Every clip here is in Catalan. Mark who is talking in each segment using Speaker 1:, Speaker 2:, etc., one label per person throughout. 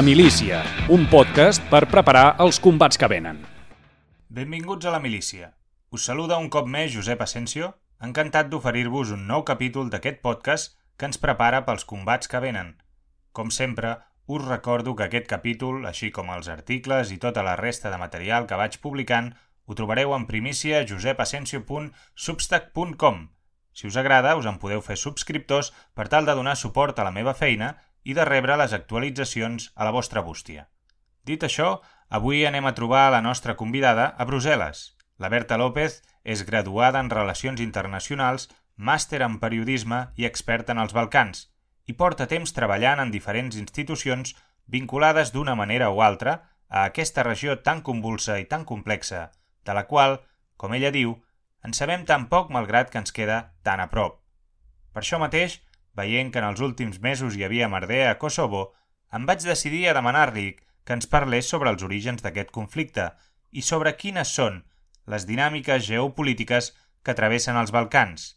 Speaker 1: La Milícia, un podcast per preparar els combats que venen.
Speaker 2: Benvinguts a La Milícia. Us saluda un cop més Josep Asensio, encantat d'oferir-vos un nou capítol d'aquest podcast que ens prepara pels combats que venen. Com sempre, us recordo que aquest capítol, així com els articles i tota la resta de material que vaig publicant, ho trobareu en primícia a josepasensio.substack.com. Si us agrada, us en podeu fer subscriptors per tal de donar suport a la meva feina i de rebre les actualitzacions a la vostra bústia. Dit això, avui anem a trobar la nostra convidada a Brussel·les. La Berta López és graduada en Relacions Internacionals, màster en Periodisme i experta en els Balcans i porta temps treballant en diferents institucions vinculades d'una manera o altra a aquesta regió tan convulsa i tan complexa, de la qual, com ella diu, en sabem tan poc malgrat que ens queda tan a prop. Per això mateix, veient que en els últims mesos hi havia merder a Kosovo, em vaig decidir a demanar-li que ens parlés sobre els orígens d'aquest conflicte i sobre quines són les dinàmiques geopolítiques que travessen els Balcans.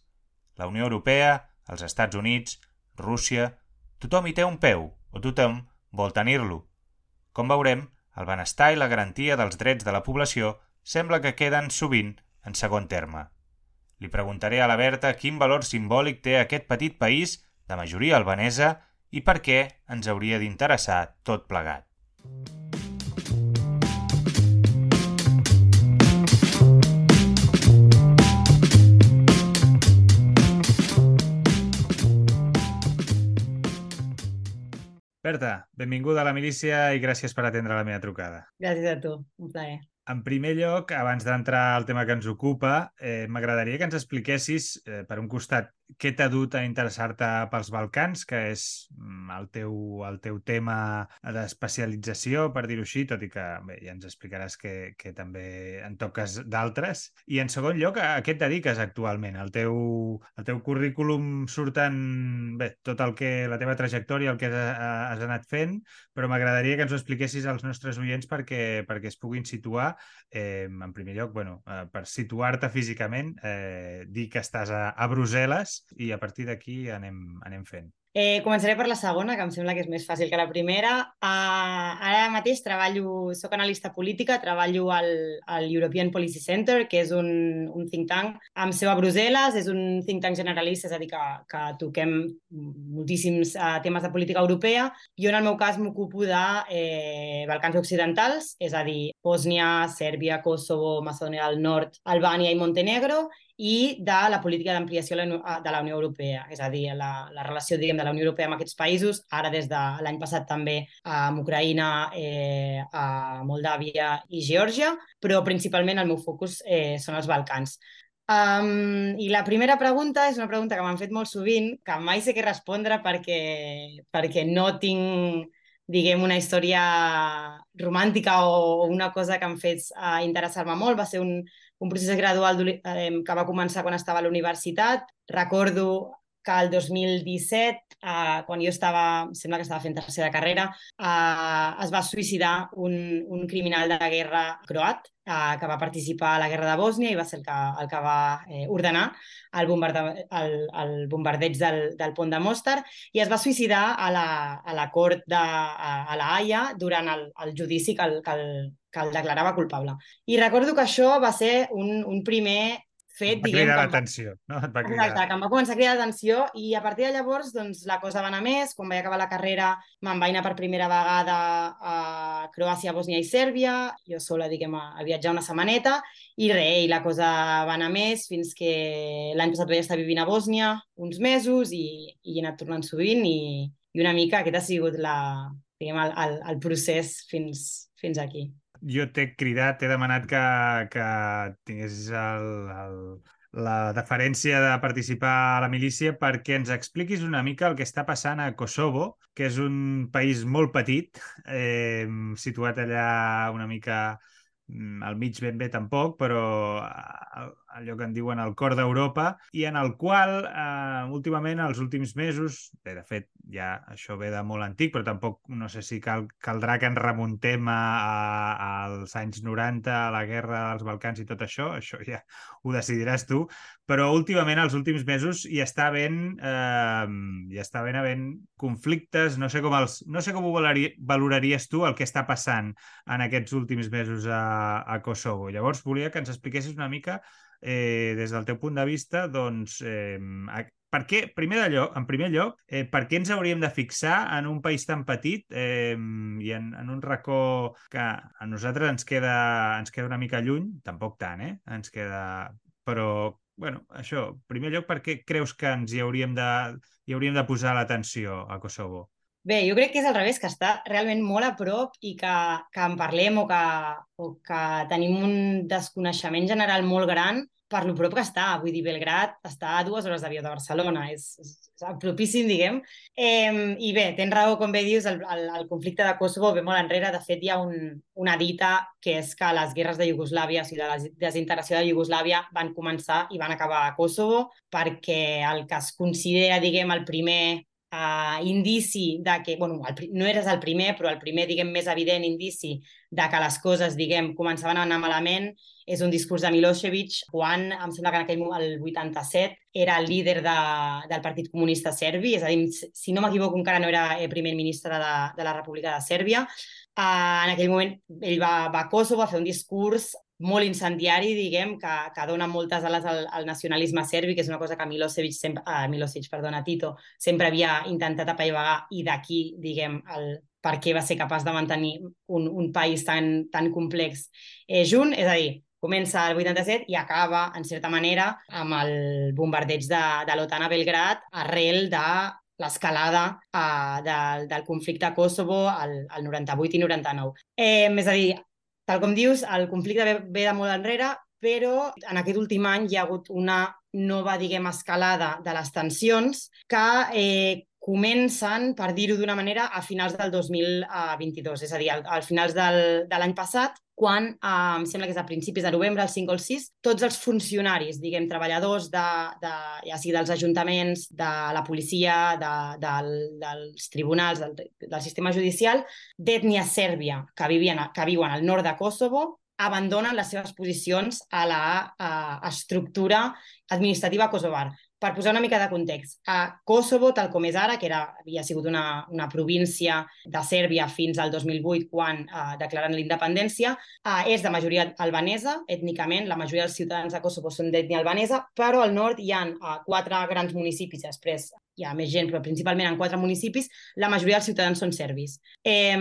Speaker 2: La Unió Europea, els Estats Units, Rússia... Tothom hi té un peu, o tothom vol tenir-lo. Com veurem, el benestar i la garantia dels drets de la població sembla que queden sovint en segon terme. Li preguntaré a la Berta quin valor simbòlic té aquest petit país de majoria albanesa i per què ens hauria d'interessar tot plegat. Berta, benvinguda a la milícia i gràcies per atendre la meva trucada.
Speaker 3: Gràcies a tu, un plaer.
Speaker 2: En primer lloc, abans d'entrar al tema que ens ocupa, eh, m'agradaria que ens expliquessis, eh, per un costat, què t'ha dut a interessar-te pels Balcans, que és mm, el teu, el teu tema d'especialització, per dir-ho així, tot i que bé, ja ens explicaràs que, que també en toques d'altres. I en segon lloc, a, què et dediques actualment? El teu, el teu currículum surten bé, tot el que, la teva trajectòria, el que has, has anat fent, però m'agradaria que ens ho expliquessis als nostres oients perquè, perquè es puguin situar eh, en primer lloc, bueno, eh, per situar-te físicament, eh, dir que estàs a, a Brussel·les i a partir d'aquí anem, anem fent.
Speaker 3: Eh, començaré per la segona, que em sembla que és més fàcil que la primera. Uh, ara mateix treballo, soc analista política, treballo al, al European Policy Center, que és un, un think tank amb seu a Brussel·les, és un think tank generalista, és a dir, que, que toquem moltíssims uh, temes de política europea. Jo, en el meu cas, m'ocupo de eh, Balcans Occidentals, és a dir, Bòsnia, Sèrbia, Kosovo, Macedònia del Nord, Albània i Montenegro, i de la política d'ampliació de la Unió Europea, és a dir, la, la relació diguem, de la Unió Europea amb aquests països, ara des de l'any passat també amb Ucraïna, eh, a Moldàvia i Geòrgia, però principalment el meu focus eh, són els Balcans. Um, I la primera pregunta és una pregunta que m'han fet molt sovint, que mai sé què respondre perquè, perquè no tinc diguem, una història romàntica o una cosa que em fes uh, interessar-me molt. Va ser un, un procés gradual que va començar quan estava a la universitat. Recordo que el 2017, eh, quan jo estava, sembla que estava fent tercera carrera, eh, es va suïcidar un, un criminal de la guerra croat eh, que va participar a la guerra de Bòsnia i va ser el que, el que va eh, ordenar el, bombarde, el, el bombardeig del, del pont de Mostar i es va suïcidar a la, a la cort de, a, a la Haia durant el, el judici que el, que el, que el declarava culpable. I recordo que això va ser un, un primer fet, diguem...
Speaker 2: Va l'atenció, no?
Speaker 3: Et va cridar... Exacte, que em va començar a cridar l'atenció i a partir de llavors doncs, la cosa va anar més. Quan vaig acabar la carrera me'n vaig anar per primera vegada a Croàcia, Bòsnia i Sèrbia. Jo sola, diguem, a viatjar una setmaneta i res, i la cosa va anar més fins que l'any passat vaig estar vivint a Bòsnia uns mesos i, i he anat tornant sovint i, i una mica aquest ha sigut la, diguem, el, el, el procés fins, fins aquí
Speaker 2: jo t'he cridat, t'he demanat que, que tinguessis el, el, la deferència de participar a la milícia perquè ens expliquis una mica el que està passant a Kosovo, que és un país molt petit, eh, situat allà una mica mm, al mig ben bé tampoc, però allò que en diuen el cor d'Europa, i en el qual eh, últimament, els últims mesos, bé, de fet, ja això ve de molt antic, però tampoc no sé si cal, caldrà que ens remuntem a, a, als anys 90, a la guerra dels Balcans i tot això, això ja ho decidiràs tu, però últimament, els últims mesos, hi està havent, eh, hi està havent, havent conflictes, no sé com, els, no sé com ho valoraries tu el que està passant en aquests últims mesos a, a Kosovo. Llavors, volia que ens expliquessis una mica eh, des del teu punt de vista, doncs, eh, per què, primer de lloc, en primer lloc, eh, per què ens hauríem de fixar en un país tan petit eh, i en, en un racó que a nosaltres ens queda, ens queda una mica lluny, tampoc tant, eh? Ens queda... Però, bueno, això, en primer lloc, per què creus que ens hi hauríem de, hi hauríem de posar l'atenció a Kosovo?
Speaker 3: Bé, jo crec que és al revés, que està realment molt a prop i que, que en parlem o que, o que tenim un desconeixement general molt gran per lo prop que està. Vull dir, Belgrat està a dues hores d'avió de Barcelona, és, és, és propíssim, diguem. Eh, I bé, tens raó, com bé dius, el, el, el conflicte de Kosovo ve molt enrere. De fet, hi ha un, una dita que és que les guerres de Iugoslàvia, o sigui, de la desintegració de Iugoslàvia, van començar i van acabar a Kosovo perquè el que es considera, diguem, el primer uh, indici de que, bueno, el, no eres el primer, però el primer, diguem, més evident indici de que les coses, diguem, començaven a anar malament és un discurs de Milosevic quan, em sembla que en aquell moment, el 87, era el líder de, del Partit Comunista Serbi, és a dir, si no m'equivoco, encara no era el primer ministre de, de la República de Sèrbia. Uh, en aquell moment ell va, va a Kosovo a fer un discurs molt incendiari, diguem, que, que dona moltes ales al, al nacionalisme serbi, que és una cosa que Milosevic, sempre, uh, Milosevic perdona, Tito, sempre havia intentat apaivagar i d'aquí, diguem, el, per què va ser capaç de mantenir un, un país tan, tan complex eh, junt. És a dir, comença el 87 i acaba, en certa manera, amb el bombardeig de, de l'OTAN a Belgrat arrel de l'escalada uh, del, del conflicte a Kosovo al, al 98 i 99. Eh, és a dir, tal com dius, el conflicte ve, ve de molt enrere, però en aquest últim any hi ha hagut una nova, diguem, escalada de les tensions que eh, comencen, per dir-ho d'una manera, a finals del 2022, és a dir, al, al finals del, de l'any passat, quan, eh, em sembla que és a principis de novembre, el 5 o el 6, tots els funcionaris, diguem, treballadors de, de, ja sigui dels ajuntaments, de la policia, de, del, dels tribunals, del, del sistema judicial, d'ètnia sèrbia que, vivien, que viuen al nord de Kosovo, abandonen les seves posicions a la a, estructura administrativa kosovar. Per posar una mica de context, a Kosovo, tal com és ara, que era, havia sigut una, una província de Sèrbia fins al 2008, quan eh, declaren l'independència, eh, és de majoria albanesa, ètnicament, la majoria dels ciutadans de Kosovo són d'ètnia albanesa, però al nord hi ha eh, quatre grans municipis, després hi ha més gent, però principalment en quatre municipis, la majoria dels ciutadans són serbis. Eh,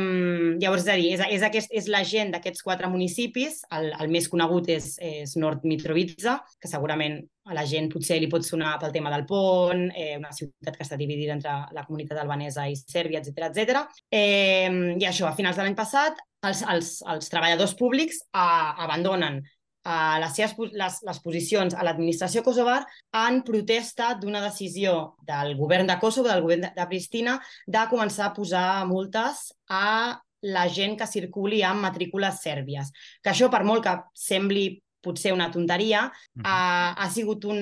Speaker 3: llavors, és a dir, és, és, aquest, és la gent d'aquests quatre municipis, el, el més conegut és, és Nord Mitrovica, que segurament a la gent potser li pot sonar pel tema del pont, eh, una ciutat que està dividida entre la comunitat albanesa i Sèrbia, etc etc. Eh, I això, a finals de l'any passat, els, els, els treballadors públics eh, abandonen a les, seves, les, les posicions a l'administració kosovar en protesta d'una decisió del govern de Kosovo, del govern de, de Pristina, de començar a posar multes a la gent que circuli amb matrícules sèrbies. Que això, per molt que sembli potser una tonteria, -huh. ha, ha sigut un,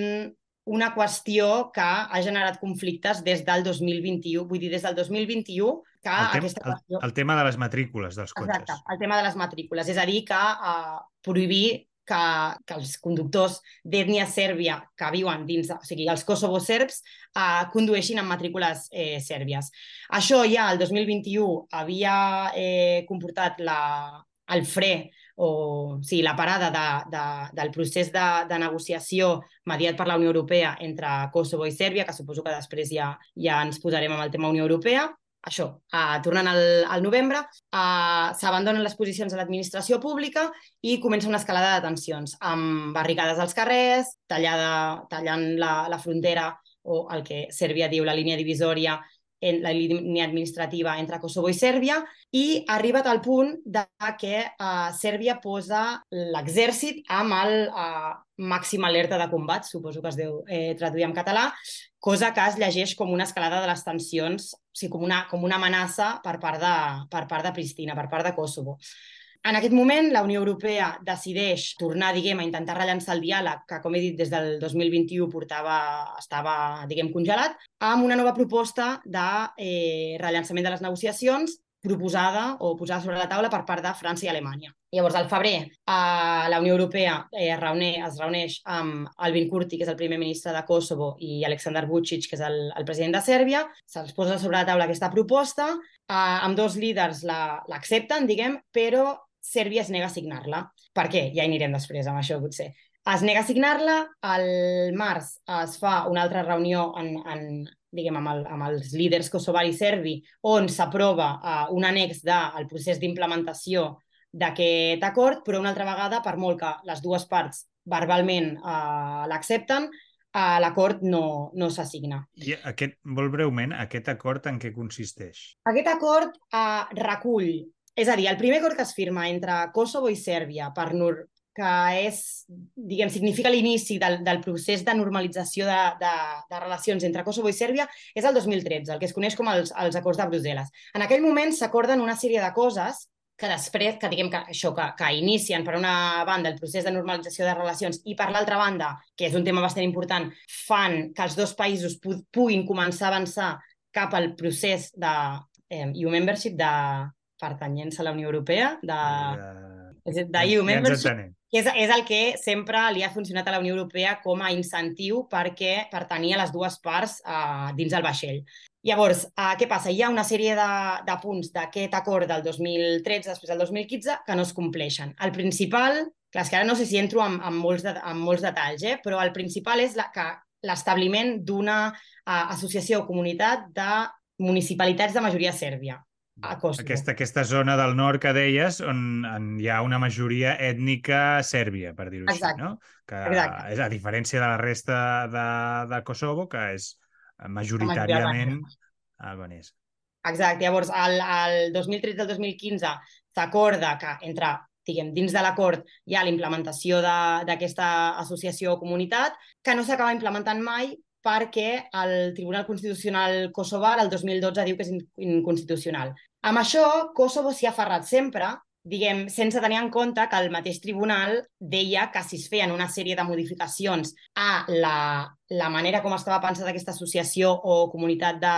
Speaker 3: una qüestió que ha generat conflictes des del 2021. Vull dir, des del 2021 que
Speaker 2: el aquesta qüestió... El, el tema de les matrícules dels cotxes.
Speaker 3: Exacte, el tema de les matrícules. És a dir, que uh, prohibir que, que els conductors d'ètnia sèrbia que viuen dins, o sigui, els kosovo serbs, eh, condueixin amb matrícules eh, sèrbies. Això ja el 2021 havia eh, comportat la, el fre o sí, la parada de, de, del procés de, de negociació mediat per la Unió Europea entre Kosovo i Sèrbia, que suposo que després ja, ja ens posarem amb el tema Unió Europea, això, uh, tornant al, al novembre, uh, s'abandonen les posicions de l'administració pública i comença una escalada de tensions, amb barricades als carrers, tallada, tallant la, la frontera o el que Sèrbia diu la línia divisòria en la línia administrativa entre Kosovo i Sèrbia i ha arribat al punt de que uh, Sèrbia posa l'exèrcit amb el uh, màxim alerta de combat, suposo que es deu eh, traduir en català, cosa que es llegeix com una escalada de les tensions, o sigui, com una, com una amenaça per part, de, per part de Pristina, per part de Kosovo. En aquest moment, la Unió Europea decideix tornar, diguem, a intentar rellançar el diàleg, que, com he dit, des del 2021 portava, estava, diguem, congelat, amb una nova proposta de eh, rellançament de les negociacions proposada o posada sobre la taula per part de França i Alemanya. Llavors, al febrer, eh, la Unió Europea eh, reuneix, es reuneix amb Albin Kurti, que és el primer ministre de Kosovo, i Aleksandar Vucic, que és el, el president de Sèrbia. Se'ls posa sobre la taula aquesta proposta. Eh, amb dos líders l'accepten, la, diguem, però Sèrbia es nega a signar-la. Per què? Ja hi anirem després amb això, potser. Es nega a signar-la, al març es fa una altra reunió en, en, diguem, amb, el, amb els líders kosovari i serbi, on s'aprova uh, un annex del procés d'implementació d'aquest acord, però una altra vegada, per molt que les dues parts verbalment uh, l'accepten, uh, l'acord no, no s'assigna.
Speaker 2: I aquest, molt breument, aquest acord en què consisteix?
Speaker 3: Aquest acord uh, recull és a dir, el primer acord que es firma entre Kosovo i Sèrbia per, que és, diguem, significa l'inici del, del procés de normalització de, de, de relacions entre Kosovo i Sèrbia, és el 2013, el que es coneix com els, els acords de Brussel·les. En aquell moment s'acorden una sèrie de coses que després, que diguem que això, que, que inicien per una banda el procés de normalització de relacions i per l'altra banda, que és un tema bastant important, fan que els dos països pu puguin començar a avançar cap al procés de eh, EU membership, de pertanyents a la Unió Europea, de... Uh membership, ja que és, és el que sempre li ha funcionat a la Unió Europea com a incentiu perquè per tenir a les dues parts uh, dins el vaixell. Llavors, uh, què passa? Hi ha una sèrie de, de punts d'aquest acord del 2013, després del 2015, que no es compleixen. El principal, clar, és que ara no sé si entro en, en, molts, de, en molts detalls, eh? però el principal és la, que l'establiment d'una uh, associació o comunitat de municipalitats de majoria sèrbia a Kosovo.
Speaker 2: Aquesta, aquesta zona del nord que deies, on, on hi ha una majoria ètnica sèrbia, per dir-ho així, no? Que Exacte. és a diferència de la resta de, de Kosovo, que és majoritàriament albanès.
Speaker 3: Exacte. Llavors, al, al 2013 al 2015 s'acorda que entre diguem, dins de l'acord hi ha l'implementació d'aquesta associació o comunitat, que no s'acaba implementant mai perquè el Tribunal Constitucional Kosovar el 2012 diu que és inconstitucional. Amb això, Kosovo s'hi ha aferrat sempre, diguem, sense tenir en compte que el mateix tribunal deia que si es feien una sèrie de modificacions a la, la manera com estava pensada aquesta associació o comunitat de,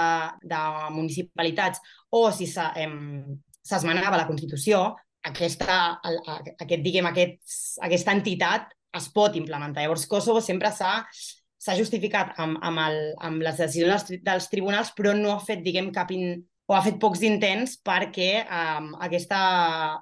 Speaker 3: de municipalitats o si s'esmenava la Constitució, aquesta, aquest, diguem, aquest, aquesta entitat es pot implementar. Llavors, Kosovo sempre s'ha s'ha justificat amb, amb, el, amb les decisions dels, dels tribunals, però no ha fet, diguem, cap in, o ha fet pocs intents perquè um, aquesta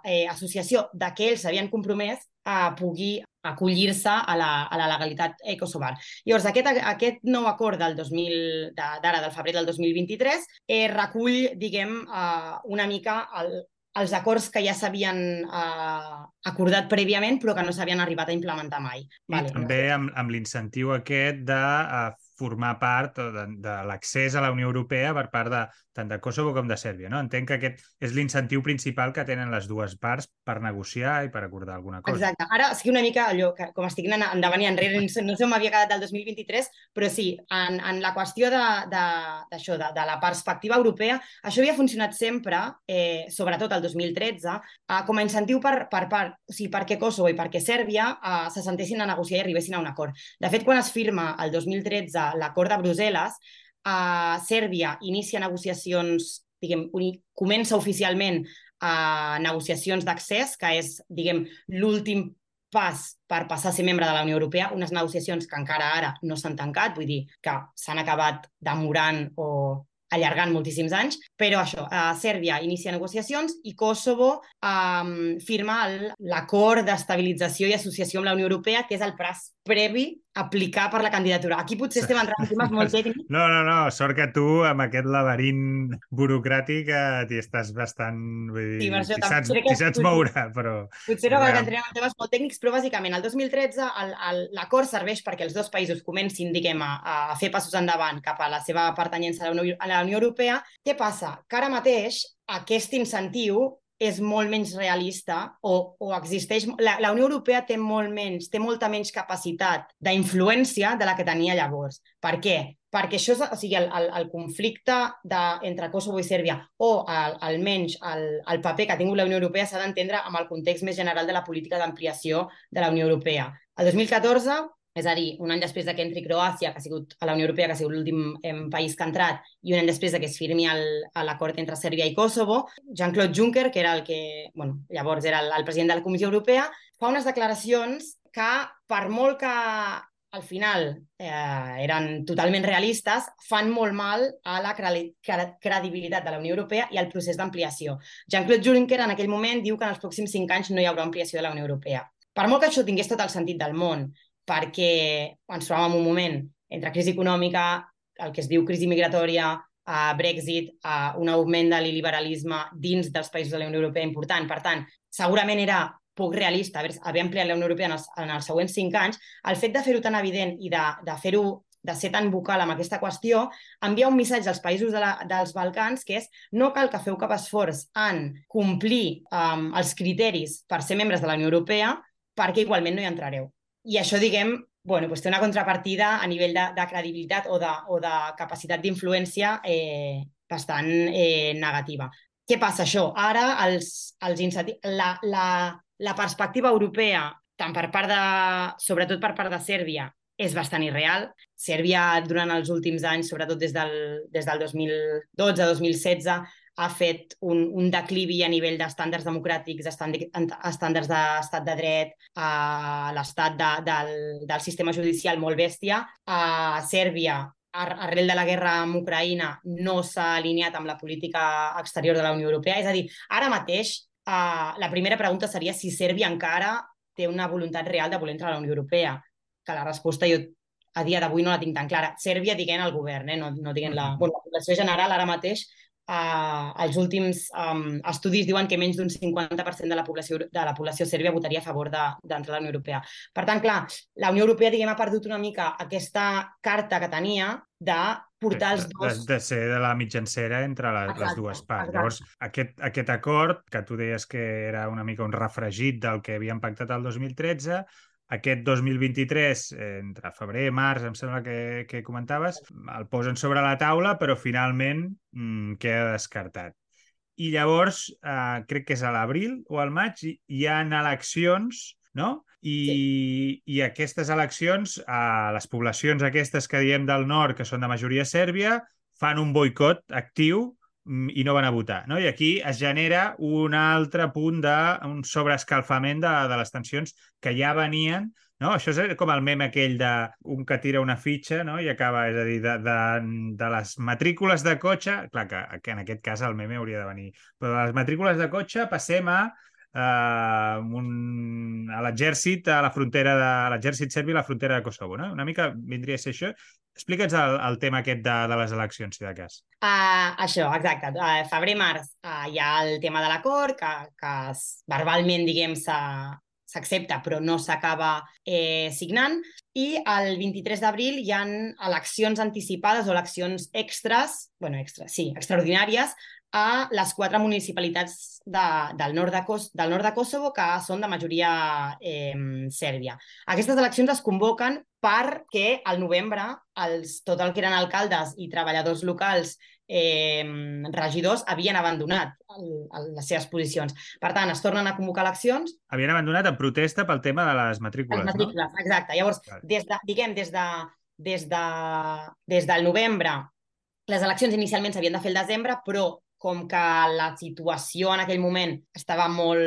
Speaker 3: eh, associació de què ells s'havien compromès uh, pugui acollir-se a, la, a la legalitat eh, kosovar. Llavors, aquest, aquest nou acord del 2000, d'ara, del febrer del 2023, eh, recull, diguem, uh, una mica el, els acords que ja s'havien eh, acordat prèviament però que no s'havien arribat a implementar mai.
Speaker 2: I vale, també amb, amb l'incentiu aquest de uh, formar part de, de l'accés a la Unió Europea per part de, tant de Kosovo com de Sèrbia. No? Entenc que aquest és l'incentiu principal que tenen les dues parts per negociar i per acordar alguna cosa.
Speaker 3: Exacte. Ara sí una mica allò, que, com estic anant endavant i enrere, no sé on m'havia quedat del 2023, però sí, en, en la qüestió d'això, de, de, de, de la perspectiva europea, això havia funcionat sempre, eh, sobretot el 2013, eh, com a incentiu per, per part, o sigui, perquè Kosovo i perquè Sèrbia eh, se sentessin a negociar i arribessin a un acord. De fet, quan es firma el 2013 l'acord de Brussel·les, a Sèrbia inicia negociacions, diguem, comença oficialment a negociacions d'accés, que és, diguem, l'últim pas per passar a ser membre de la Unió Europea, unes negociacions que encara ara no s'han tancat, vull dir que s'han acabat demorant o allargant moltíssims anys, però això, eh, Sèrbia inicia negociacions i Kosovo eh, firma l'acord d'estabilització i associació amb la Unió Europea, que és el pas previ a aplicar per la candidatura. Aquí potser estem entrant en temes molt tècnics.
Speaker 2: No, no, no, sort que tu amb aquest laberint burocràtic eh, t'hi estàs bastant... Vull dir, sí, això, t'hi saps, que... saps moure, però...
Speaker 3: Potser no, perquè entrem en temes molt tècnics, però bàsicament el 2013 l'acord serveix perquè els dos països comencin, diguem, a, a fer passos endavant cap a la seva pertanyença a la Unió, a la Unió Europea. Què passa? Que ara mateix aquest incentiu és molt menys realista o, o existeix... La, la Unió Europea té molt menys, té molta menys capacitat d'influència de la que tenia llavors. Per què? Perquè això és, o sigui, el, el, el conflicte de, entre Kosovo i Sèrbia o el, almenys el, el paper que ha tingut la Unió Europea s'ha d'entendre amb el context més general de la política d'ampliació de la Unió Europea. El 2014 és a dir, un any després de que entri Croàcia, que ha sigut a la Unió Europea, que ha sigut l'últim país que ha entrat, i un any després de que es firmi l'acord entre Sèrbia i Kosovo, Jean-Claude Juncker, que era el que, bueno, llavors era el, el president de la Comissió Europea, fa unes declaracions que, per molt que al final eh, eren totalment realistes, fan molt mal a la credibilitat de la Unió Europea i al procés d'ampliació. Jean-Claude Juncker en aquell moment diu que en els pròxims cinc anys no hi haurà ampliació de la Unió Europea. Per molt que això tingués tot el sentit del món perquè ens trobàvem en un moment entre crisi econòmica, el que es diu crisi migratòria, a Brexit, a un augment de l'iliberalisme dins dels països de la Unió Europea important. Per tant, segurament era poc realista haver ampliat la Unió Europea en els, en els següents cinc anys. El fet de fer-ho tan evident i de, de fer-ho de ser tan vocal amb aquesta qüestió, envia un missatge als països de la, dels Balcans que és no cal que feu cap esforç en complir um, els criteris per ser membres de la Unió Europea perquè igualment no hi entrareu. I això, diguem, bueno, doncs té una contrapartida a nivell de, de credibilitat o de, o de capacitat d'influència eh, bastant eh, negativa. Què passa això? Ara els, els la, la, la perspectiva europea, tant per part de, sobretot per part de Sèrbia, és bastant irreal. Sèrbia, durant els últims anys, sobretot des del, des del 2012-2016, ha fet un, un declivi a nivell d'estàndards democràtics, estàndards d'estat de dret, a l'estat de, del, del sistema judicial molt bèstia. A Sèrbia, arrel de la guerra amb Ucraïna, no s'ha alineat amb la política exterior de la Unió Europea. És a dir, ara mateix uh, la primera pregunta seria si Sèrbia encara té una voluntat real de voler entrar a la Unió Europea, que la resposta jo a dia d'avui no la tinc tan clara. Sèrbia diguent el govern, eh? no, no diguent la... Bueno, la població general ara mateix Uh, els últims um, estudis diuen que menys d'un 50% de la població, de la població sèrbia votaria a favor d'entrar de, a la Unió Europea. Per tant, clar, la Unió Europea diguem, ha perdut una mica aquesta carta que tenia de portar els dos...
Speaker 2: De, de ser de la mitjancera entre la, exacte, les dues parts. Exacte. Llavors, aquest, aquest acord, que tu deies que era una mica un refregit del que havien pactat el 2013, aquest 2023, entre febrer i març, em sembla que, que comentaves, el posen sobre la taula, però finalment mmm, queda descartat. I llavors, eh, crec que és a l'abril o al maig, hi ha eleccions, no? I, sí. i aquestes eleccions, eh, les poblacions aquestes que diem del nord, que són de majoria sèrbia, fan un boicot actiu i no van a votar. No? I aquí es genera un altre punt de un sobreescalfament de, de les tensions que ja venien no? Això és com el meme aquell de un que tira una fitxa no? i acaba, és a dir, de, de, de les matrícules de cotxe, clar que, que en aquest cas el meme hauria de venir, però de les matrícules de cotxe passem a uh, un, a l'exèrcit a la frontera de l'exèrcit serbi a la frontera de Kosovo, no? Una mica vindria a ser això Explica'ns el, el tema aquest de, de les eleccions, si de cas.
Speaker 3: Uh, això, exacte. Uh, Febrer-març uh, hi ha el tema de l'acord, que, que verbalment, diguem, s'accepta, però no s'acaba eh, signant. I el 23 d'abril hi han eleccions anticipades o eleccions extres, bueno, extres, sí, extraordinàries, a les quatre municipalitats de, del, nord de Kos, del nord de Kosovo que són de majoria eh, sèrbia. Aquestes eleccions es convoquen perquè al novembre els, tot el que eren alcaldes i treballadors locals eh, regidors havien abandonat el, el, les seves posicions. Per tant, es tornen a convocar eleccions.
Speaker 2: Havien abandonat en protesta pel tema de les matrícules, les matrícules
Speaker 3: no? Exacte. Llavors, des de, diguem, des, de, des, de, des del novembre les eleccions inicialment s'havien de fer el desembre, però com que la situació en aquell moment estava molt...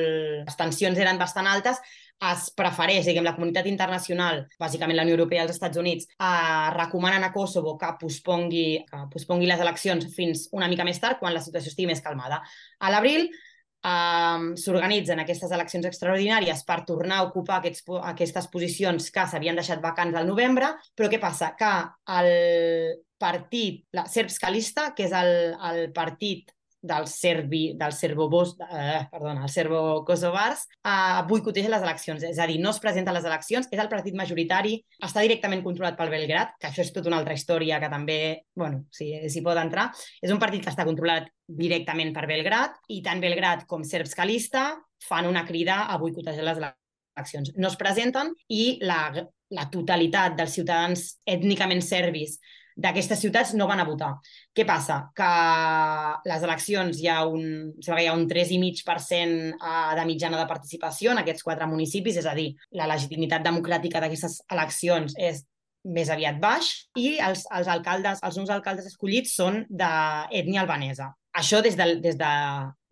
Speaker 3: les tensions eren bastant altes, es prefereix, diguem, la comunitat internacional, bàsicament la Unió Europea i els Estats Units, eh, recomanen a Kosovo que pospongui, que pospongui les eleccions fins una mica més tard, quan la situació estigui més calmada. A l'abril eh, s'organitzen aquestes eleccions extraordinàries per tornar a ocupar aquests, aquestes posicions que s'havien deixat vacants al novembre, però què passa? Que el partit, la Serbskalista, que és el, el partit dels, serbi, dels serbobos, eh, perdona, els serbo-kosovars eh, boicotegen les eleccions. És a dir, no es presenten les eleccions, és el partit majoritari, està directament controlat pel Belgrat, que això és tota una altra història que també, bueno, s'hi si pot entrar. És un partit que està controlat directament per Belgrat i tant Belgrat com Serbs Calista fan una crida a boicotejar les eleccions. No es presenten i la, la totalitat dels ciutadans ètnicament serbis d'aquestes ciutats no van a votar. Què passa? Que les eleccions hi ha un, hi ha un 3,5% eh, de mitjana de participació en aquests quatre municipis, és a dir, la legitimitat democràtica d'aquestes eleccions és més aviat baix i els, els alcaldes, els nous alcaldes escollits són d'ètnia albanesa això des del, des, de,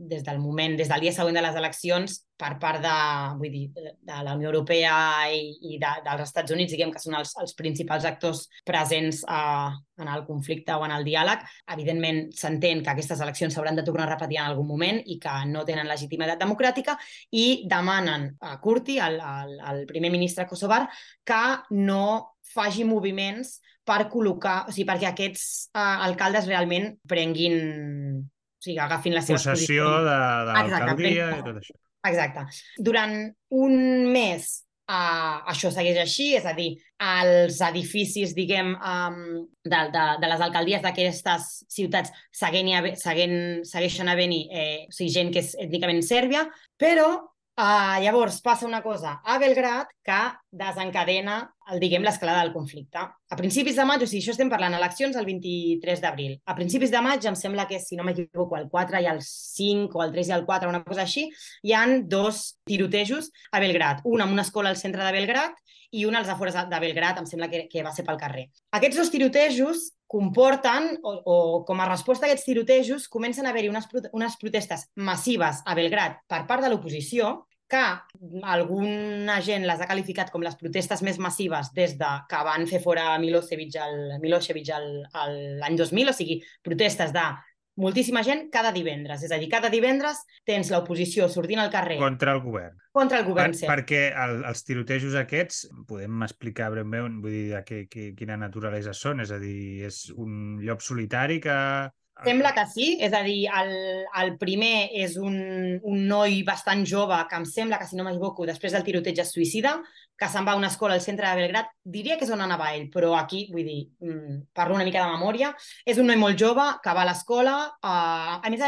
Speaker 3: des del moment, des del dia següent de les eleccions, per part de, vull dir, de la Unió Europea i, i de, dels Estats Units, diguem que són els, els principals actors presents uh, en el conflicte o en el diàleg, evidentment s'entén que aquestes eleccions s'hauran de tornar a repetir en algun moment i que no tenen legitimitat democràtica i demanen a Kurti, el, el, el primer ministre kosovar, que no faci moviments per col·locar, o sigui, perquè aquests uh, alcaldes realment prenguin, o sigui, agafin les seves
Speaker 2: Possessió
Speaker 3: posicions.
Speaker 2: de, de l'alcaldia i tot això.
Speaker 3: Exacte. Durant un mes uh, això segueix així, és a dir, els edificis, diguem, um, de, de, de les alcaldies d'aquestes ciutats seguent, seguent, segueixen havent-hi eh, o sigui, gent que és ètnicament sèrbia, però Uh, llavors passa una cosa a Belgrat que desencadena el, diguem, l'escalada del conflicte. A principis de maig, o sigui, això estem parlant eleccions el 23 d'abril. A principis de maig, em sembla que, si no m'equivoco, el 4 i el 5 o el 3 i el 4, una cosa així, hi han dos tirotejos a Belgrat. Un en una escola al centre de Belgrat i un als afores de Belgrat, em sembla que, que va ser pel carrer. Aquests dos tirotejos comporten, o, o com a resposta a aquests tirotejos, comencen a haver-hi unes, unes protestes massives a Belgrat per part de l'oposició, que alguna gent les ha qualificat com les protestes més massives des de que van fer fora Milosevic Milosevic l'any 2000, o sigui, protestes de moltíssima gent cada divendres. És a dir, cada divendres tens l'oposició sortint al carrer...
Speaker 2: Contra el govern.
Speaker 3: Contra el govern,
Speaker 2: per, Perquè el, els tirotejos aquests, podem explicar breument, vull dir, que, que, quina naturalesa són? És a dir, és un lloc solitari que
Speaker 3: Sembla que sí, és a dir, el, el primer és un, un noi bastant jove que em sembla que, si no m'equivoco, després del tiroteig es suïcida, que se'n va a una escola al centre de Belgrat. Diria que és on anava ell, però aquí, vull dir, mm, parlo una mica de memòria. És un noi molt jove que va a l'escola. Uh, a més,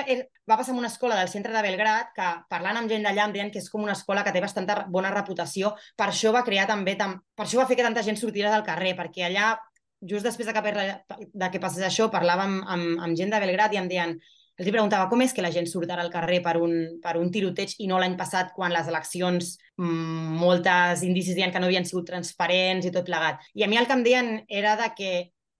Speaker 3: va passar en una escola del centre de Belgrat que, parlant amb gent d'allà, em deien que és com una escola que té bastanta bona reputació. Per això va crear també... Tam... Per això va fer que tanta gent sortís al carrer, perquè allà just després de que, de que passés això, parlàvem amb, amb, amb gent de Belgrat i em deien, els preguntava com és que la gent surt ara al carrer per un, per un tiroteig i no l'any passat quan les eleccions mmm, moltes indicis deien que no havien sigut transparents i tot plegat. I a mi el que em deien era de que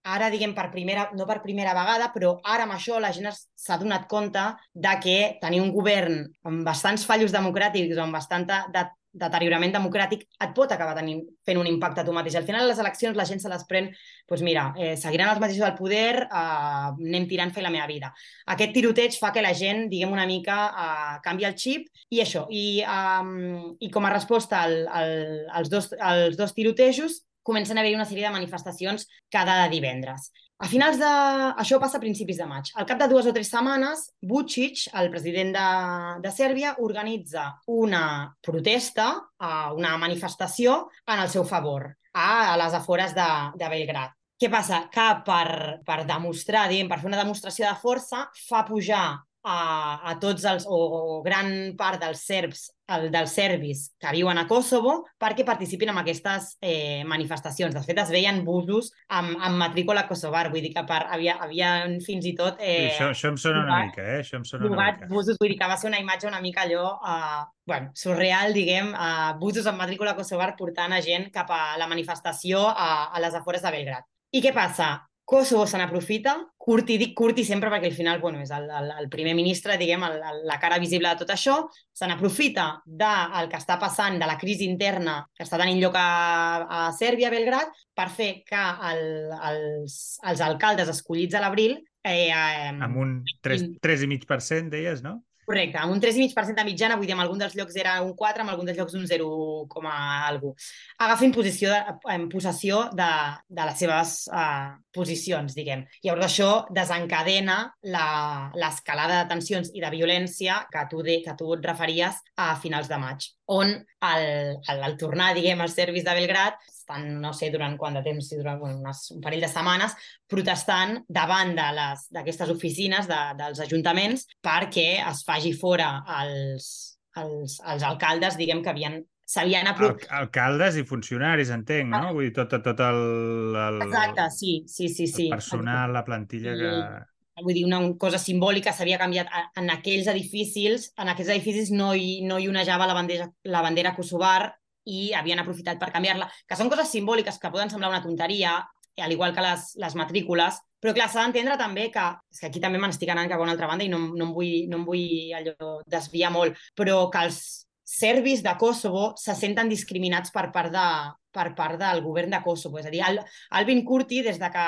Speaker 3: ara, diguem, per primera, no per primera vegada, però ara amb això la gent s'ha donat compte de que tenir un govern amb bastants fallos democràtics o amb bastanta de deteriorament democràtic et pot acabar tenint, fent un impacte a tu mateix. Al final, les eleccions la gent se les pren, doncs mira, eh, seguiran els mateixos al poder, eh, anem tirant fer la meva vida. Aquest tiroteig fa que la gent, diguem una mica, eh, canvi el xip i això. I, eh, i com a resposta al, al, als, dos, als dos tirotejos, comencen a haver-hi una sèrie de manifestacions cada divendres. A finals de... Això passa a principis de maig. Al cap de dues o tres setmanes, Vucic, el president de, de Sèrbia, organitza una protesta, una manifestació en el seu favor, a, a les afores de, de Belgrat. Què passa? Que per, per demostrar, diguem, per fer una demostració de força, fa pujar a, a tots els, o, o gran part dels serbs, el, dels serbis que viuen a Kosovo perquè participin en aquestes eh, manifestacions. De fet, es veien busos amb, amb matrícula kosovar, vull dir que per, havia, havia fins i tot...
Speaker 2: Eh, això, això em sona una mica, eh? Això em sona una mica.
Speaker 3: busos, vull dir que va ser una imatge una mica allò, eh, bueno, surreal, diguem, eh, busos amb matrícula kosovar portant a gent cap a la manifestació a, a les afores de Belgrat. I què passa? Kosovo se n'aprofita, Curti, dic Curti sempre perquè al final bueno, és el, el, el primer ministre, diguem, el, el, la cara visible de tot això, se n'aprofita del que està passant, de la crisi interna que està tenint lloc a, a Sèrbia, a Belgrat, per fer que el, els, els alcaldes escollits a l'abril... Eh, eh,
Speaker 2: amb un 3,5%, deies, no?
Speaker 3: Correcte, un 3,5% de mitjana, vull dir, en algun dels llocs era un 4, en algun dels llocs un 0, com a algú. Agafin posició de, en possessió de, de les seves uh, posicions, diguem. Llavors això desencadena l'escalada de tensions i de violència que tu, de, que tu et referies a finals de maig, on al, al, al tornar, diguem, als servis de Belgrat, estan, no sé durant quant de temps, si durant bueno, unes, un parell de setmanes, protestant davant d'aquestes oficines de, dels ajuntaments perquè es faci fora els, els, els alcaldes, diguem, que havien s'havien aprovat...
Speaker 2: Al Alcaldes i funcionaris, entenc, no? Ah. Vull dir, tot, tot el, el...
Speaker 3: Exacte, sí, sí, sí. sí.
Speaker 2: El personal, la plantilla que...
Speaker 3: Vull dir, una cosa simbòlica s'havia canviat en aquells edificis, en aquells edificis no hi, no hi onejava la bandera, la bandera kosovar i havien aprofitat per canviar-la, que són coses simbòliques que poden semblar una tonteria, al igual que les, les matrícules, però clar, s'ha d'entendre també que, és que aquí també me n'estic anant cap a una altra banda i no, no, em vull, no em vull allò desviar molt, però que els serbis de Kosovo se senten discriminats per part, de, per part del govern de Kosovo. És a dir, el, Albin Kurti, des de que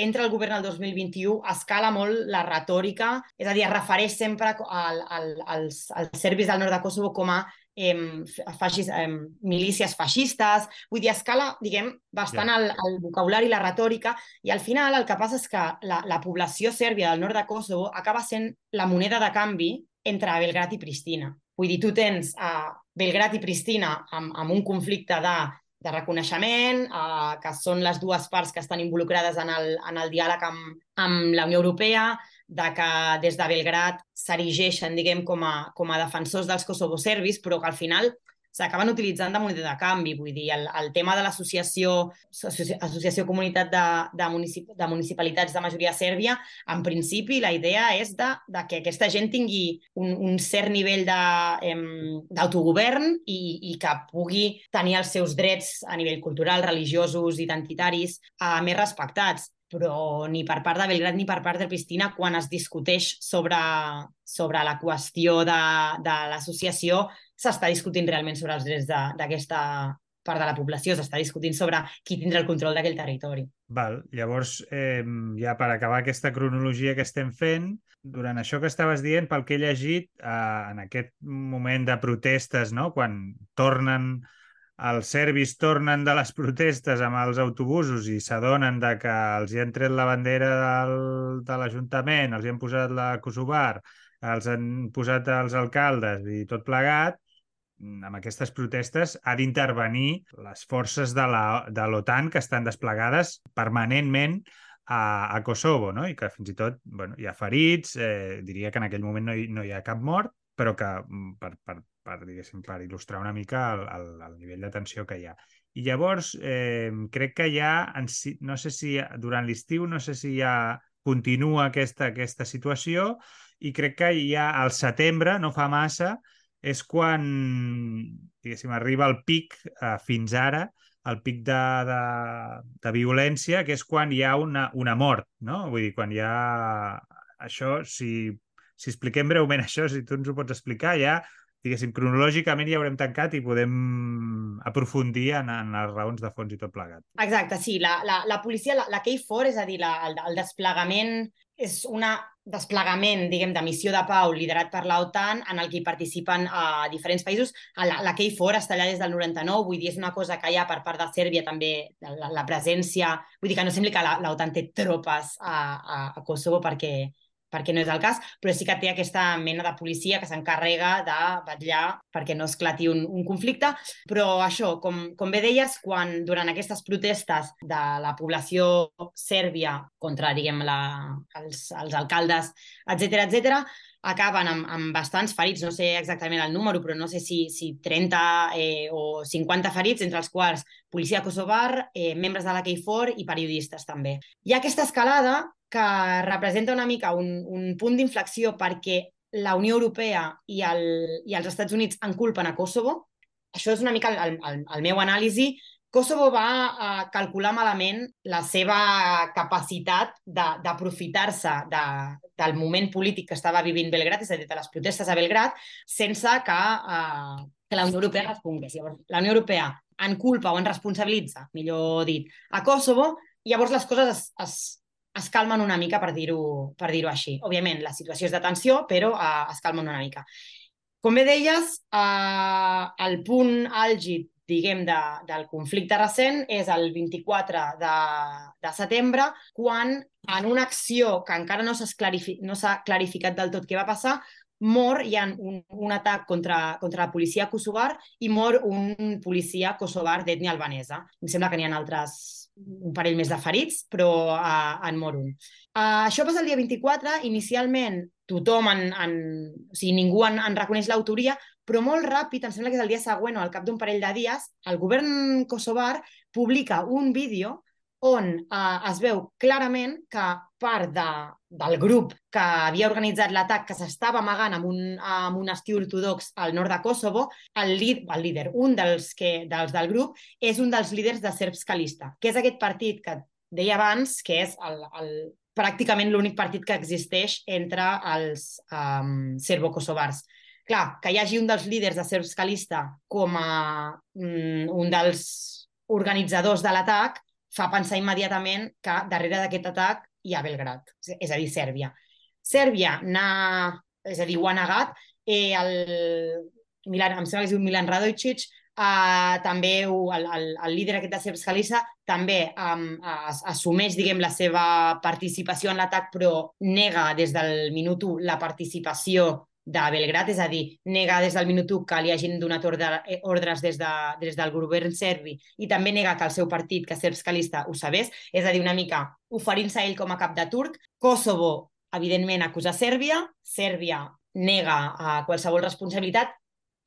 Speaker 3: entra el govern el 2021, escala molt la retòrica, és a dir, es refereix sempre al, al, als, als serbis del nord de Kosovo com a eh, feixis, eh, milícies feixistes, vull dir, escala, diguem, bastant yeah. el, el vocabulari la retòrica, i al final el que passa és que la, la població sèrbia del nord de Kosovo acaba sent la moneda de canvi entre Belgrat i Pristina. Vull dir, tu tens a uh, Belgrat i Pristina amb, amb un conflicte de de reconeixement, eh, que són les dues parts que estan involucrades en el, en el diàleg amb, amb la Unió Europea, de que des de Belgrat s'erigeixen, diguem, com a, com a defensors dels kosovo-serbis, però que al final s'acaben utilitzant de moneda de canvi. Vull dir, el, el tema de l'associació associació Comunitat de, de, municip, de Municipalitats de Majoria Sèrbia, en principi la idea és de, de que aquesta gent tingui un, un cert nivell d'autogovern i, i que pugui tenir els seus drets a nivell cultural, religiosos, identitaris, eh, més respectats però ni per part de Belgrat ni per part de Pristina quan es discuteix sobre, sobre la qüestió de, de l'associació s'està discutint realment sobre els drets d'aquesta part de la població, s'està discutint sobre qui tindrà el control d'aquell territori.
Speaker 2: Val, llavors, eh, ja per acabar aquesta cronologia que estem fent, durant això que estaves dient, pel que he llegit, eh, en aquest moment de protestes, no? quan tornen els serbis tornen de les protestes amb els autobusos i s'adonen de que els hi han tret la bandera del, de l'Ajuntament, els hi han posat la Kosovar, els han posat els alcaldes i tot plegat, amb aquestes protestes ha d'intervenir les forces de l'OTAN que estan desplegades permanentment a, a Kosovo, no? i que fins i tot bueno, hi ha ferits, eh, diria que en aquell moment no hi, no hi ha cap mort, però que mm, per, per, per, diguéssim, per il·lustrar una mica el, el, el nivell de tensió que hi ha. I llavors, eh, crec que ja, en no sé si durant l'estiu, no sé si ja continua aquesta, aquesta situació i crec que ja al setembre, no fa massa, és quan, diguéssim, arriba el pic eh, fins ara, el pic de, de, de violència, que és quan hi ha una, una mort, no? Vull dir, quan hi ha això, si, si expliquem breument això, si tu ens ho pots explicar, ja diguéssim, cronològicament ja haurem tancat i podem aprofundir en, en les raons de fons i tot plegat.
Speaker 3: Exacte, sí. La, la, la policia, la, la KFOR, és a dir, la, el, el desplegament és un desplegament, diguem, de missió de pau liderat per l'OTAN en el que hi participen a uh, diferents països. La, la KFOR està allà des del 99, vull dir, és una cosa que hi ha per part de Sèrbia també, la, la presència... Vull dir que no sembli que l'OTAN té tropes a, a, a Kosovo perquè perquè no és el cas, però sí que té aquesta mena de policia que s'encarrega de vetllar perquè no esclati un, un conflicte. Però això, com, com bé deies, quan durant aquestes protestes de la població sèrbia contra, diguem, la, els, els alcaldes, etc etc, acaben amb, amb bastants ferits, no sé exactament el número, però no sé si, si 30 eh, o 50 ferits, entre els quals policia kosovar, eh, membres de la KFOR i periodistes també. Hi ha aquesta escalada que representa una mica un, un punt d'inflexió perquè la Unió Europea i, el, i els Estats Units en culpen a Kosovo. Això és una mica el, el, el meu anàlisi. Kosovo va uh, calcular malament la seva capacitat d'aprofitar-se de, de, del moment polític que estava vivint Belgrat, és a dir, de les protestes a Belgrat, sense que, uh, que la Unió Europea respongués. Llavors, la Unió Europea en culpa o en responsabilitza, millor dit, a Kosovo, i llavors les coses es, es, es calmen una mica, per dir-ho per dir així. Òbviament, la situació és de tensió, però uh, es calmen una mica. Com bé deies, uh, el punt àlgid diguem, de, del conflicte recent és el 24 de, de setembre, quan en una acció que encara no s'ha clarifi no clarificat del tot què va passar, mor, hi ha un, un atac contra, contra la policia kosovar i mor un policia kosovar d'ètnia albanesa. Em sembla que n'hi ha altres, un parell més de ferits, però uh, en mor un. Uh, això passa el dia 24. Inicialment, tothom, en, en, o sigui, ningú en, en reconeix l'autoria, però molt ràpid, em sembla que és el dia següent o al cap d'un parell de dies, el govern kosovar publica un vídeo on eh, es veu clarament que part de, del grup que havia organitzat l'atac, que s'estava amagant amb un, amb un estiu ortodox al nord de Kosovo, el, líder, el líder, un dels, que, dels del grup, és un dels líders de Serbs Kalista, que és aquest partit que deia abans que és el, el, pràcticament l'únic partit que existeix entre els um, serbo-kosovars. Clar, que hi hagi un dels líders de Serbs Kalista com a um, un dels organitzadors de l'atac fa pensar immediatament que darrere d'aquest atac hi ha Belgrat, és a dir, Sèrbia. Sèrbia n'ha, és a dir, ho ha negat, eh, el Milan, em sembla que es diu Milan Radojcic, Uh, també el, el, el líder aquest de Serbs Kalisa també um, as, assumeix diguem, la seva participació en l'atac però nega des del minut 1 la participació de Belgrat, és a dir, nega des del minut 1 que li hagin donat ordre, eh, ordres des, de, des del govern serbi i també nega que el seu partit, que Serbs Kalista, ho sabés, és a dir, una mica oferint-se ell com a cap de turc. Kosovo, evidentment, acusa Sèrbia, Sèrbia nega a eh, qualsevol responsabilitat,